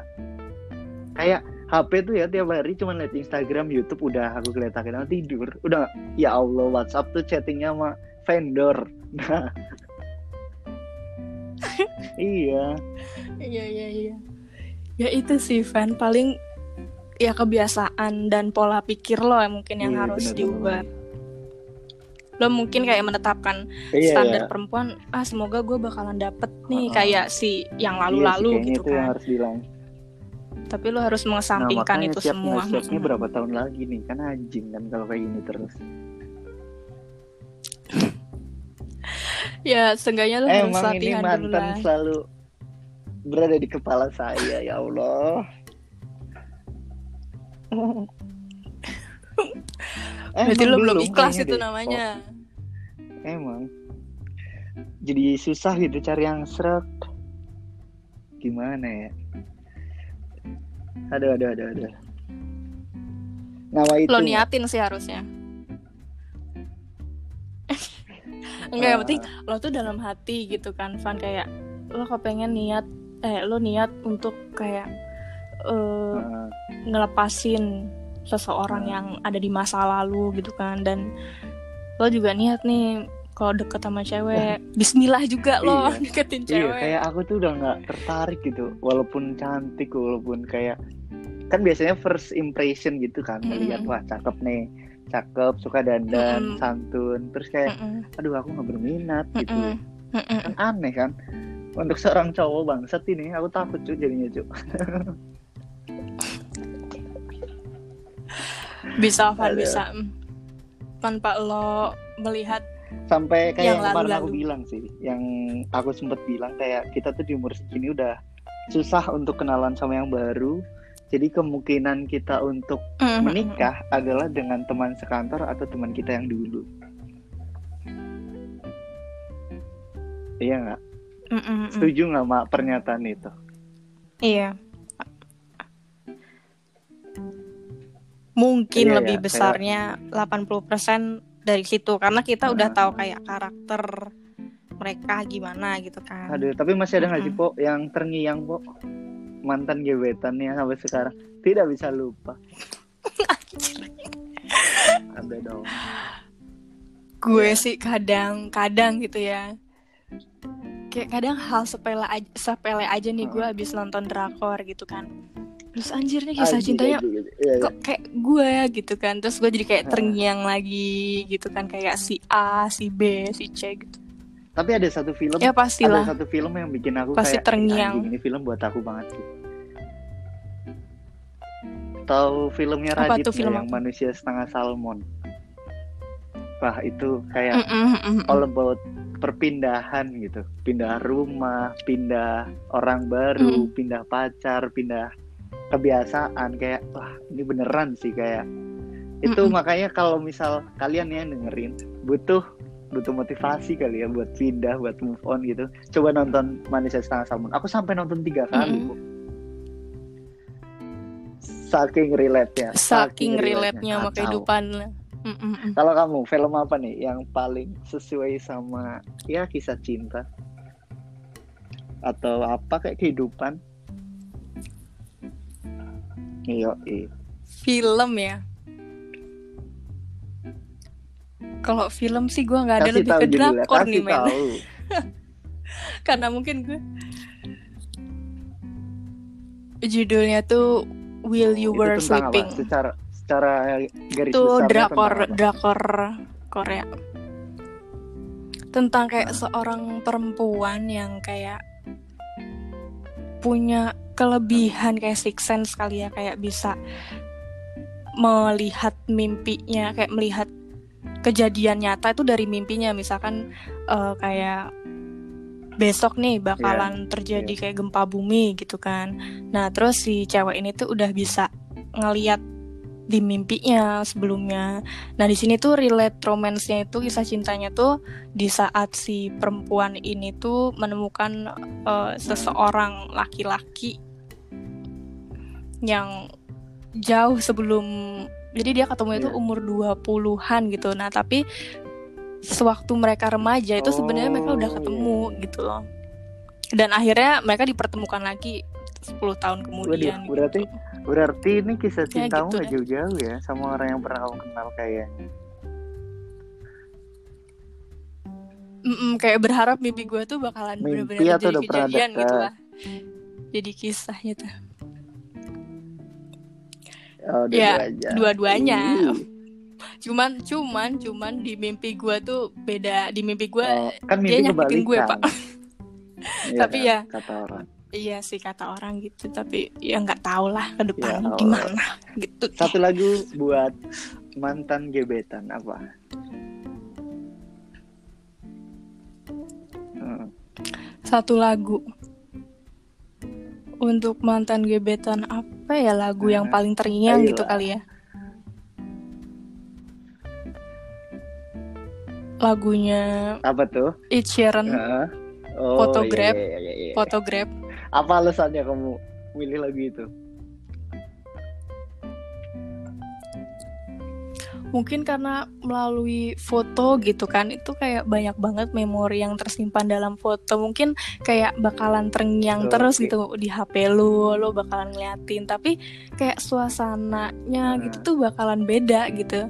Speaker 1: Kayak HP tuh ya tiap hari cuma liat Instagram YouTube udah aku kelihatan sama tidur. Udah ya Allah WhatsApp tuh chattingnya sama vendor. Nah. [LAUGHS] Iya.
Speaker 2: Iya iya iya. Ya itu sih Van. Paling ya kebiasaan dan pola pikir lo yang mungkin yang
Speaker 1: Iya,
Speaker 2: harus
Speaker 1: benar,
Speaker 2: diubah. Lo mungkin kayak menetapkan
Speaker 1: iya
Speaker 2: standar
Speaker 1: iya.
Speaker 2: perempuan, ah semoga gue bakalan dapet nih
Speaker 1: Heeh.
Speaker 2: kayak si yang lalu-lalu
Speaker 1: kayaknya
Speaker 2: gitu
Speaker 1: itu yang
Speaker 2: kan.
Speaker 1: harus bilang
Speaker 2: Tapi lo harus
Speaker 1: nah
Speaker 2: mengesampingkan
Speaker 1: makanya
Speaker 2: itu
Speaker 1: siap
Speaker 2: semua.
Speaker 1: siapnya
Speaker 2: Mm-mm.
Speaker 1: berapa tahun lagi nih kan anjing kan kalau kayak gini terus [LAUGHS]
Speaker 2: Ya seenggaknya lo harus
Speaker 1: Emang ini
Speaker 2: latihan dulu
Speaker 1: mantan
Speaker 2: lah.
Speaker 1: selalu berada di kepala saya ya Allah. [LAUGHS]
Speaker 2: Berarti lo belum ikhlas itu
Speaker 1: deh.
Speaker 2: namanya.
Speaker 1: Oh, emang. Jadi susah gitu cari yang seret. gimana ya aduh aduh aduh aduh nama itu
Speaker 2: lo niatin sih harusnya [LAUGHS] enggak yang
Speaker 1: Ah.
Speaker 2: penting lo tuh dalam hati gitu kan Van kayak lo kepengen niat eh lo niat untuk kayak eh
Speaker 1: Ah,
Speaker 2: ngelepasin seseorang
Speaker 1: Hmm.
Speaker 2: yang ada di masa lalu gitu kan. Dan lo juga niat nih kalau deket sama cewek Bismillah juga lo
Speaker 1: Iya. [LAUGHS]
Speaker 2: deketin
Speaker 1: iya
Speaker 2: cewek.
Speaker 1: kayak aku tuh udah nggak tertarik gitu walaupun cantik walaupun kayak kan biasanya first impression gitu kan melihat wah cakep nih cakep suka dandan
Speaker 2: Mm-mm.
Speaker 1: santun. Terus kayak
Speaker 2: Mm-mm,
Speaker 1: aduh aku nggak berminat gitu.
Speaker 2: Mm-mm, mm-mm.
Speaker 1: kan aneh kan untuk seorang cowok bangsat ini aku takut cuy jadinya cuy [LAUGHS]
Speaker 2: bisa Van bisa Mm. tanpa lo melihat
Speaker 1: sampai kayak
Speaker 2: Yang
Speaker 1: yang kemarin aku
Speaker 2: lalu-lalu.
Speaker 1: bilang sih yang aku sempet bilang kayak kita tuh di umur segini udah susah untuk kenalan sama yang baru jadi kemungkinan kita untuk
Speaker 2: Mm-mm.
Speaker 1: menikah adalah dengan teman sekantor atau teman kita yang dulu iya nggak
Speaker 2: Mm-mm, mm.
Speaker 1: setuju nggak mak pernyataan itu
Speaker 2: Iya. Mungkin
Speaker 1: Iya,
Speaker 2: lebih
Speaker 1: iya,
Speaker 2: besarnya 80% dari situ karena kita udah
Speaker 1: Ah.
Speaker 2: tahu kayak karakter mereka gimana gitu kan.
Speaker 1: aduh tapi masih ada nggak sih
Speaker 2: Mm-mm.
Speaker 1: po yang terngiang po mantan gebetannya sampai sekarang tidak bisa lupa [LAUGHS] ada dong
Speaker 2: Gue
Speaker 1: Iya.
Speaker 2: sih kadang-kadang gitu ya. Kayak kadang hal sepele aja, sepele aja nih gue
Speaker 1: Ah.
Speaker 2: abis nonton drakor gitu kan. Terus anjir nih kisah
Speaker 1: Anjing,
Speaker 2: cintanya.
Speaker 1: Iya, iya.
Speaker 2: kok kayak gue gitu kan. Terus gue jadi kayak
Speaker 1: Ah.
Speaker 2: terngiang lagi gitu kan kayak si A, si B, si C gitu.
Speaker 1: Tapi ada satu film,
Speaker 2: Ya
Speaker 1: ada
Speaker 2: pastilah.
Speaker 1: satu film yang bikin aku
Speaker 2: Pasti
Speaker 1: kayak
Speaker 2: terngiang.
Speaker 1: "Anjing, ini film buat aku banget sih. Tahu filmnya Radit
Speaker 2: tuh film
Speaker 1: yang
Speaker 2: apa?
Speaker 1: manusia setengah salmon? Wah itu kayak
Speaker 2: Mm-mm, mm-mm.
Speaker 1: all about perpindahan gitu, pindah rumah, pindah orang baru, pindah pacar, pindah kebiasaan kayak wah ini beneran sih kayak itu
Speaker 2: Mm-mm.
Speaker 1: makanya kalau misal kalian yang dengerin butuh butuh motivasi kali ya buat pindah buat move on gitu coba nonton manusia setengah salmon aku sampai nonton tiga kali. Bu. saking relate nya
Speaker 2: saking relate-nya sama kehidupan. Mm.
Speaker 1: kalau kamu film apa nih yang paling sesuai sama ya kisah cinta atau apa kayak kehidupan iya iya
Speaker 2: Film ya. Kalau film sih gue nggak ada
Speaker 1: kasih
Speaker 2: lebih ke drakor nih men. [LAUGHS] Karena mungkin gue judulnya tuh Will You
Speaker 1: Itu
Speaker 2: Were
Speaker 1: tentang
Speaker 2: Sleeping.
Speaker 1: apa? secara secara garis
Speaker 2: Itu drakor drakor Korea. Tentang kayak seorang perempuan yang kayak punya kelebihan kayak six sense kali ya kayak bisa melihat mimpinya kayak melihat kejadian nyata itu dari mimpinya. Misalkan eh, kayak besok nih bakalan terjadi
Speaker 1: iya.
Speaker 2: kayak gempa bumi gitu kan. Nah terus si cewek ini tuh udah bisa ngeliat di mimpinya sebelumnya. Nah di sini tuh relate romance-nya itu kisah cintanya tuh di saat si perempuan ini tuh menemukan eh, seseorang laki-laki yang jauh sebelum jadi dia ketemu itu
Speaker 1: Iya.
Speaker 2: umur 20-an gitu. Nah, tapi sewaktu mereka remaja itu sebenarnya mereka udah
Speaker 1: Oh,
Speaker 2: ketemu gitu loh. Dan akhirnya mereka dipertemukan lagi 10 tahun kemudian.
Speaker 1: Waduh, berarti-
Speaker 2: gitu.
Speaker 1: berarti ini kisah
Speaker 2: Ya,
Speaker 1: cintamu
Speaker 2: gitu
Speaker 1: gak
Speaker 2: deh.
Speaker 1: jauh-jauh ya sama orang yang pernah kamu kenal kayaknya
Speaker 2: Mm-mm, kayak berharap mimpi gue tuh bakalan bener-bener
Speaker 1: atau
Speaker 2: jadi kejadian gitu lah. Jadi kisahnya tuh.
Speaker 1: Oh,
Speaker 2: Ya,
Speaker 1: dua-duanya. Ih.
Speaker 2: Cuman cuman cuman di mimpi gue tuh beda. Di mimpi gue
Speaker 1: Oh, kan
Speaker 2: dia
Speaker 1: mimpi
Speaker 2: nyakitin gue. Pak.
Speaker 1: Iya
Speaker 2: Tapi
Speaker 1: kan,
Speaker 2: ya,
Speaker 1: kata orang
Speaker 2: Iya sih kata orang gitu, tapi ya nggak tahu lah ke depan
Speaker 1: Ya
Speaker 2: gimana gitu.
Speaker 1: satu lagu buat mantan gebetan apa Hmm,
Speaker 2: Satu lagu untuk mantan gebetan apa ya lagu yang
Speaker 1: Nah,
Speaker 2: paling terngiang gitu kali ya? Lagunya
Speaker 1: apa tuh
Speaker 2: Ed Sheeran,
Speaker 1: Heeh. oh,
Speaker 2: Photograph.
Speaker 1: iya, iya, iya, iya.
Speaker 2: Photograph.
Speaker 1: Apa alasannya kamu milih lagu itu?
Speaker 2: Mungkin karena melalui foto gitu kan Itu kayak banyak banget memori yang tersimpan dalam foto Mungkin kayak bakalan terngiang
Speaker 1: Oke.
Speaker 2: terus gitu di HP lu Lu bakalan ngeliatin Tapi kayak suasananya
Speaker 1: Nah.
Speaker 2: gitu tuh bakalan beda gitu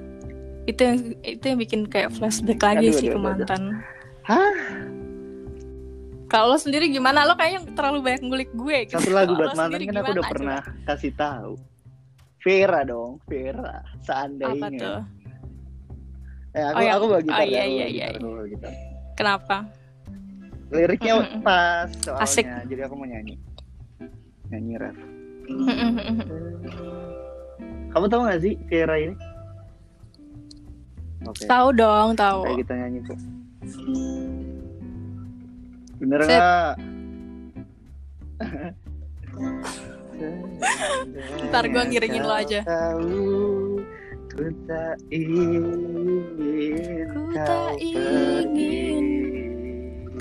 Speaker 2: Itu yang, itu yang bikin kayak flashback lagi
Speaker 1: Aduh,
Speaker 2: sih
Speaker 1: aduh,
Speaker 2: ke mantan
Speaker 1: Hah?
Speaker 2: Kalau lo sendiri gimana? Lo kayaknya terlalu banyak ngulik gue gitu.
Speaker 1: Satu lagu buat mantan kan aku udah pernah
Speaker 2: Coba.
Speaker 1: kasih tahu. Vera dong, Vera.
Speaker 2: Apa
Speaker 1: Seandainya.
Speaker 2: tuh?
Speaker 1: Eh, aku
Speaker 2: Oh, yang-
Speaker 1: aku bawa gitar
Speaker 2: oh,
Speaker 1: ya,
Speaker 2: iya,
Speaker 1: aku
Speaker 2: iya, iya,
Speaker 1: gitar, aku bawa gitar.
Speaker 2: Kenapa?
Speaker 1: Liriknya
Speaker 2: Mm-mm.
Speaker 1: pas soalnya,
Speaker 2: Asik.
Speaker 1: jadi aku mau nyanyi. Nyanyi rap. Kamu tahu gak sih Vera ini? Oke.
Speaker 2: tahu dong, tahu.
Speaker 1: Kayak kita nyanyi kok. Bener nggak? [LAUGHS]
Speaker 2: Ntar gua ngiringin lo aja.
Speaker 1: Tahu, ku tak ingin
Speaker 2: Ku
Speaker 1: kau
Speaker 2: tak ingin
Speaker 1: pergi.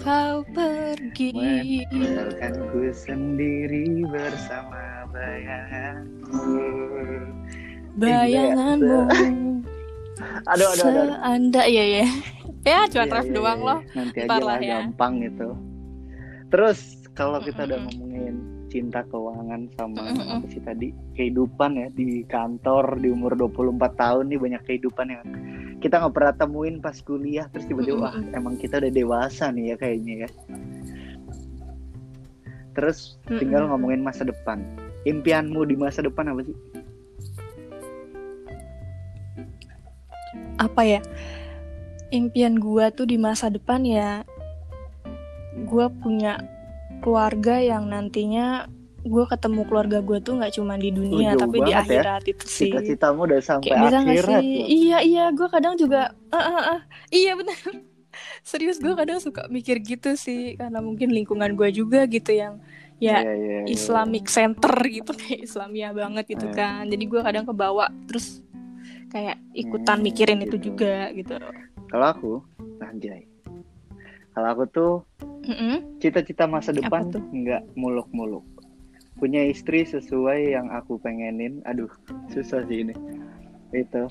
Speaker 2: Kau pergi.
Speaker 1: Meninggalkanku sendiri bersama bayanganmu.
Speaker 2: Bayanganmu.
Speaker 1: Aduh, aduh, aduh.
Speaker 2: Seanda ya ya. Ya, cuma
Speaker 1: Iya,
Speaker 2: ref
Speaker 1: iya,
Speaker 2: doang
Speaker 1: iya.
Speaker 2: loh.
Speaker 1: Nanti
Speaker 2: Ntar
Speaker 1: aja
Speaker 2: lah ya.
Speaker 1: gampang gitu. Terus kalau kita udah
Speaker 2: Mm-mm.
Speaker 1: ngomongin cinta keuangan sama
Speaker 2: Mm-mm.
Speaker 1: apa sih tadi kehidupan ya di kantor di umur 24 tahun nih banyak kehidupan yang kita nggak pernah temuin pas kuliah terus tiba-tiba wah
Speaker 2: Mm-mm.
Speaker 1: emang kita udah dewasa nih ya kayaknya ya. Terus tinggal ngomongin masa depan. Impianmu di masa depan apa sih?
Speaker 2: apa ya impian gua tuh di masa depan ya gua punya keluarga yang nantinya gua ketemu keluarga gua tuh nggak cuma di dunia
Speaker 1: jauh
Speaker 2: tapi di
Speaker 1: ya.
Speaker 2: akhirat itu sih
Speaker 1: Cita-citamu udah sampai
Speaker 2: kayak bisa
Speaker 1: akhirat
Speaker 2: sih
Speaker 1: loh.
Speaker 2: iya iya gua kadang juga ah, ah, ah. iya benar [LAUGHS] serius gua kadang suka mikir gitu sih karena mungkin lingkungan gua juga gitu yang ya
Speaker 1: Iya, iya, iya.
Speaker 2: Islamic center [LAUGHS] gitu kayak Islamia banget gitu
Speaker 1: Eh.
Speaker 2: kan jadi gua kadang kebawa terus kayak ikutan
Speaker 1: Hmm,
Speaker 2: mikirin itu
Speaker 1: gitu.
Speaker 2: juga gitu
Speaker 1: Kalau aku, anjay. Kalau aku tuh
Speaker 2: Mm-mm.
Speaker 1: cita-cita masa depan
Speaker 2: tuh?
Speaker 1: nggak muluk-muluk. Punya istri sesuai yang aku pengenin. Aduh, susah sih ini. Itu.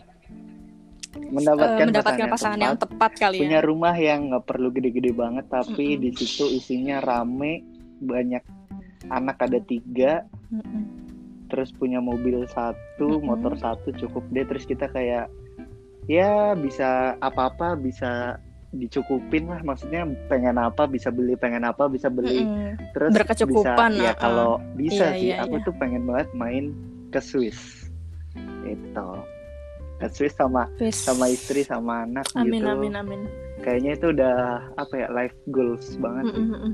Speaker 1: Mendapatkan,
Speaker 2: mendapatkan pasangan yang tepat kali
Speaker 1: punya
Speaker 2: ya.
Speaker 1: rumah yang nggak perlu gede-gede banget, tapi
Speaker 2: Mm-mm.
Speaker 1: di situ isinya rame, banyak anak ada tiga,
Speaker 2: Mm-mm.
Speaker 1: terus punya mobil satu,
Speaker 2: Mm-mm.
Speaker 1: motor satu cukup deh. Terus kita kayak ya bisa apa-apa bisa dicukupin lah. Maksudnya pengen apa bisa beli, pengen apa bisa beli.
Speaker 2: Mm-mm.
Speaker 1: Terus
Speaker 2: Berkecukupan,
Speaker 1: bisa, ya
Speaker 2: uh-uh.
Speaker 1: kalau bisa
Speaker 2: Iya,
Speaker 1: sih.
Speaker 2: iya,
Speaker 1: aku
Speaker 2: iya.
Speaker 1: tuh pengen banget main ke Swiss. Itu ke Swiss sama
Speaker 2: Wis.
Speaker 1: sama istri sama anak
Speaker 2: Amin
Speaker 1: gitu.
Speaker 2: amin amin.
Speaker 1: Kayaknya itu udah apa ya life goals banget.
Speaker 2: Mm-mm, mm-mm.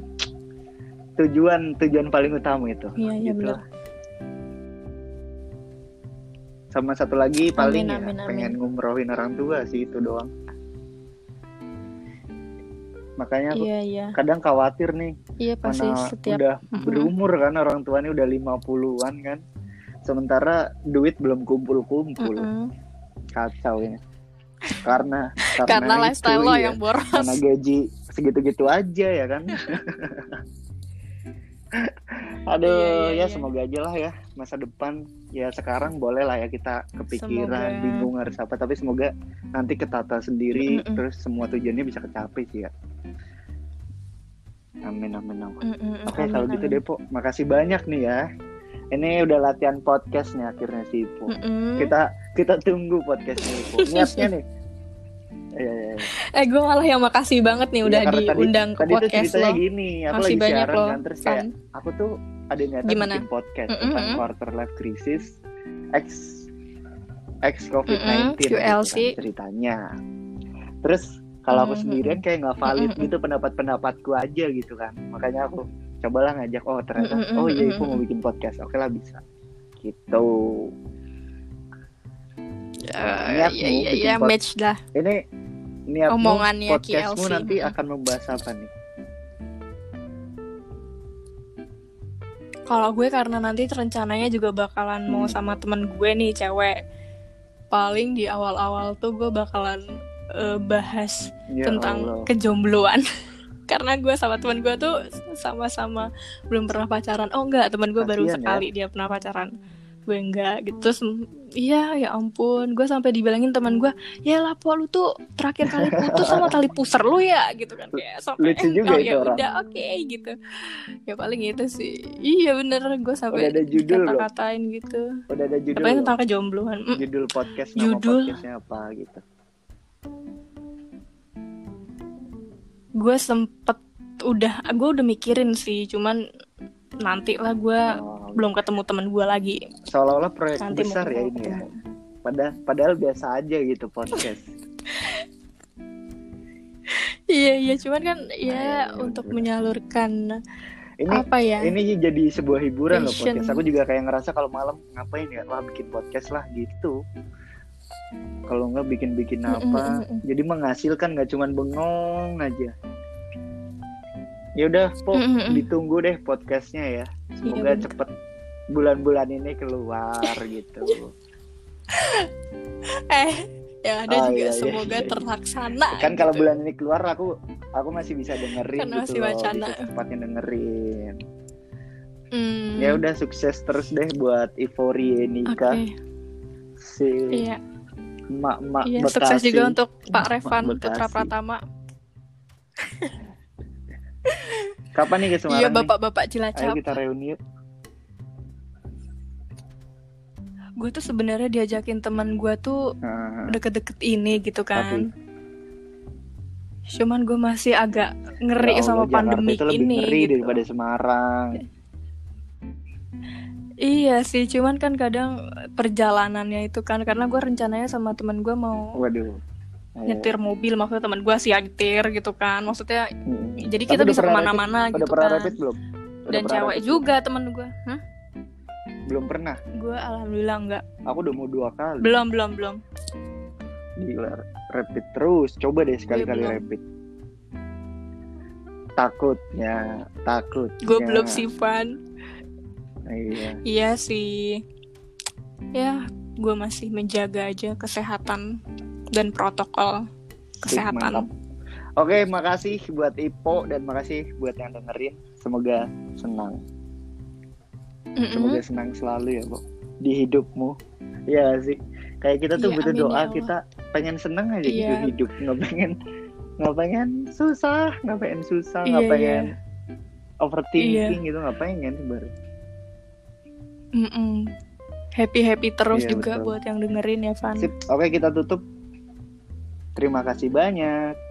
Speaker 1: Tujuan tujuan paling utama itu.
Speaker 2: Iya iya
Speaker 1: Gitu.
Speaker 2: benar.
Speaker 1: Sama satu lagi paling ya
Speaker 2: amin, amin.
Speaker 1: pengen ngumrohin orang tua sih itu doang. Makanya aku
Speaker 2: Iya iya.
Speaker 1: kadang khawatir nih
Speaker 2: Iya pasti
Speaker 1: mana
Speaker 2: setiap
Speaker 1: udah
Speaker 2: Mm-mm.
Speaker 1: berumur kan orang tuanya udah 50-an kan. Sementara duit belum kumpul-kumpul.
Speaker 2: Mm-mm.
Speaker 1: Kacau ini. Karena
Speaker 2: karena
Speaker 1: itu,
Speaker 2: lifestyle lo
Speaker 1: ya.
Speaker 2: yang boros.
Speaker 1: Karena gaji segitu-gitu aja ya kan. [LAUGHS] [LAUGHS] Aduh,
Speaker 2: Iya, iya,
Speaker 1: ya
Speaker 2: iya.
Speaker 1: semoga aja lah ya masa depan ya sekarang boleh lah ya kita kepikiran
Speaker 2: Semoga.
Speaker 1: bingung harus apa tapi semoga nanti ketata sendiri
Speaker 2: Mm-mm.
Speaker 1: terus semua tujuannya bisa kecapai sih ya. Amin amin amin.
Speaker 2: Mm-mm,
Speaker 1: Oke
Speaker 2: amin,
Speaker 1: kalau gitu
Speaker 2: amin.
Speaker 1: Depo, makasih banyak nih ya. Ini udah latihan podcastnya akhirnya si Ipo.
Speaker 2: Mm-mm.
Speaker 1: Kita kita tunggu podcastnya Ipo. [LAUGHS] Niatnya nih. Iya iya. iya.
Speaker 2: Eh gue malah yang makasih banget nih
Speaker 1: Iya,
Speaker 2: udah
Speaker 1: tadi-
Speaker 2: diundang ke
Speaker 1: Tadi
Speaker 2: podcast lo.
Speaker 1: gini, aku
Speaker 2: Masih
Speaker 1: lagi
Speaker 2: banyak
Speaker 1: siaran
Speaker 2: loh.
Speaker 1: kan terus kayak aku tuh ada niatan
Speaker 2: Gimana?
Speaker 1: bikin podcast
Speaker 2: Mm-mm,
Speaker 1: tentang
Speaker 2: mm-mm.
Speaker 1: quarter life crisis X X COVID-19
Speaker 2: Mm-mm,
Speaker 1: gitu kan ceritanya. Terus kalau aku
Speaker 2: Mm-mm,
Speaker 1: sendirian kayak nggak valid
Speaker 2: Mm-mm.
Speaker 1: gitu pendapat-pendapatku aja gitu kan. Makanya aku cobalah ngajak oh ternyata
Speaker 2: Mm-mm,
Speaker 1: oh iya aku mau bikin podcast. Oke lah bisa. Gitu.
Speaker 2: Iya iya
Speaker 1: bikin
Speaker 2: iya
Speaker 1: pod-
Speaker 2: match dah.
Speaker 1: Ini niatmu
Speaker 2: Omongannya
Speaker 1: podcastmu
Speaker 2: KLC.
Speaker 1: nanti akan membahas apa nih?
Speaker 2: Kalau gue karena nanti rencananya juga bakalan mau
Speaker 1: Hmm.
Speaker 2: sama temen gue nih cewek. Paling di awal-awal tuh gue bakalan eh, bahas
Speaker 1: Ya
Speaker 2: tentang
Speaker 1: Allah.
Speaker 2: kejombloan. [LAUGHS] karena gue sama teman gue tuh sama-sama belum pernah pacaran oh enggak teman gue baru
Speaker 1: Kasian ya.
Speaker 2: sekali dia pernah pacaran gue enggak gitu terus iya ya ampun gue sampai dibilangin teman gue ya lah po lu tuh terakhir kali putus sama tali pusar lu ya gitu kan kayak sampai
Speaker 1: Lucu juga
Speaker 2: oh,
Speaker 1: itu
Speaker 2: ya
Speaker 1: orang.
Speaker 2: udah oke gitu ya paling itu sih iya bener gue sampai
Speaker 1: Udah ada judul loh.
Speaker 2: kata-katain gitu
Speaker 1: Udah ada judul.
Speaker 2: apalagi tentang kejombloan Mm,
Speaker 1: Judul podcast nama
Speaker 2: Judul.
Speaker 1: podcastnya apa gitu.
Speaker 2: gue sempet udah gue udah mikirin sih cuman nanti lah gue
Speaker 1: Oh,
Speaker 2: belum ketemu temen gue lagi
Speaker 1: seolah-olah proyek
Speaker 2: nanti
Speaker 1: besar ya ini ya. Padahal padahal biasa aja gitu podcast. [LAUGHS]
Speaker 2: iya iya cuman kan ya
Speaker 1: iya,
Speaker 2: untuk
Speaker 1: bener.
Speaker 2: menyalurkan
Speaker 1: Ini
Speaker 2: apa ya
Speaker 1: ini jadi sebuah hiburan loh podcast. Aku juga kayak ngerasa kalau malam ngapain ya, wah bikin podcast lah gitu. Kalau nggak bikin-bikin
Speaker 2: Mm, mm,
Speaker 1: apa,
Speaker 2: mm, mm.
Speaker 1: jadi menghasilkan nggak cuman bengong aja. Ya udah, po
Speaker 2: Mm, mm, mm.
Speaker 1: ditunggu deh podcastnya ya. Semoga
Speaker 2: bener.
Speaker 1: cepet bulan-bulan ini keluar gitu.
Speaker 2: eh ya ada
Speaker 1: Oh,
Speaker 2: juga
Speaker 1: iya, iya,
Speaker 2: semoga
Speaker 1: iya.
Speaker 2: terlaksana
Speaker 1: kan kalau
Speaker 2: gitu.
Speaker 1: bulan ini keluar aku aku masih bisa dengerin
Speaker 2: Kan
Speaker 1: gitu
Speaker 2: masih
Speaker 1: loh,
Speaker 2: wacana.
Speaker 1: bisa cepatnya dengerin.
Speaker 2: Hmm,
Speaker 1: Ya udah sukses terus deh buat Ivory
Speaker 2: oke
Speaker 1: Nika si
Speaker 2: iya
Speaker 1: emak-emak
Speaker 2: iya
Speaker 1: Bekasi.
Speaker 2: sukses juga untuk Pak Revan. Putra Pratama [LAUGHS]
Speaker 1: Kapan nih ke Semarang?
Speaker 2: iya bapak-bapak
Speaker 1: Ayo
Speaker 2: Cilacap
Speaker 1: kita reuni yuk.
Speaker 2: gue tuh sebenarnya diajakin teman gue tuh deket-deket ini gitu
Speaker 1: Tapi-
Speaker 2: kan cuman gue masih agak ngeri
Speaker 1: ya
Speaker 2: sama
Speaker 1: Allah, Jakarta
Speaker 2: pandemi
Speaker 1: itu lebih
Speaker 2: ini
Speaker 1: ngeri
Speaker 2: gitu.
Speaker 1: daripada Semarang.
Speaker 2: Iya sih, cuman kan kadang perjalanannya itu kan karena gue rencananya sama teman gue mau
Speaker 1: Waduh.
Speaker 2: Nyetir mobil, maksudnya teman gue sih nyetir gitu kan, maksudnya
Speaker 1: Hmm.
Speaker 2: jadi kita bisa
Speaker 1: ke
Speaker 2: mana-mana
Speaker 1: Udah
Speaker 2: gitu
Speaker 1: pernah
Speaker 2: kan.
Speaker 1: rapid belum? Udah
Speaker 2: Dan cewek
Speaker 1: rapid
Speaker 2: juga temen gue, Hah?
Speaker 1: belum? Pernah.
Speaker 2: Gue alhamdulillah enggak,
Speaker 1: Aku udah mau dua kali.
Speaker 2: belum belum belum.
Speaker 1: Gila, rapid terus. Coba deh sekali-kali
Speaker 2: belum.
Speaker 1: rapid. Takutnya, takut.
Speaker 2: Gue belum sih Van.
Speaker 1: Iya.
Speaker 2: Iya sih, ya gue masih menjaga aja kesehatan dan protokol kesehatan.
Speaker 1: mantap. Oke, makasih buat Ipo dan makasih buat yang dengerin. Semoga senang.
Speaker 2: Mm-mm.
Speaker 1: Semoga senang selalu ya, Bu. Di hidupmu. Iya sih. Kayak kita tuh
Speaker 2: Iya,
Speaker 1: butuh
Speaker 2: ya
Speaker 1: doa,
Speaker 2: Allah.
Speaker 1: kita pengen senang aja gitu
Speaker 2: Iya.
Speaker 1: hidup, nggak pengen nggak pengen susah, nggak pengen susah,
Speaker 2: Iya,
Speaker 1: nggak
Speaker 2: iya.
Speaker 1: pengen overthinking gitu, nggak pengen sebenarnya.
Speaker 2: Mm-mm. Happy happy terus
Speaker 1: Iya,
Speaker 2: juga
Speaker 1: betul.
Speaker 2: buat yang dengerin ya Van.
Speaker 1: Sip. Oke, kita tutup. Terima kasih banyak.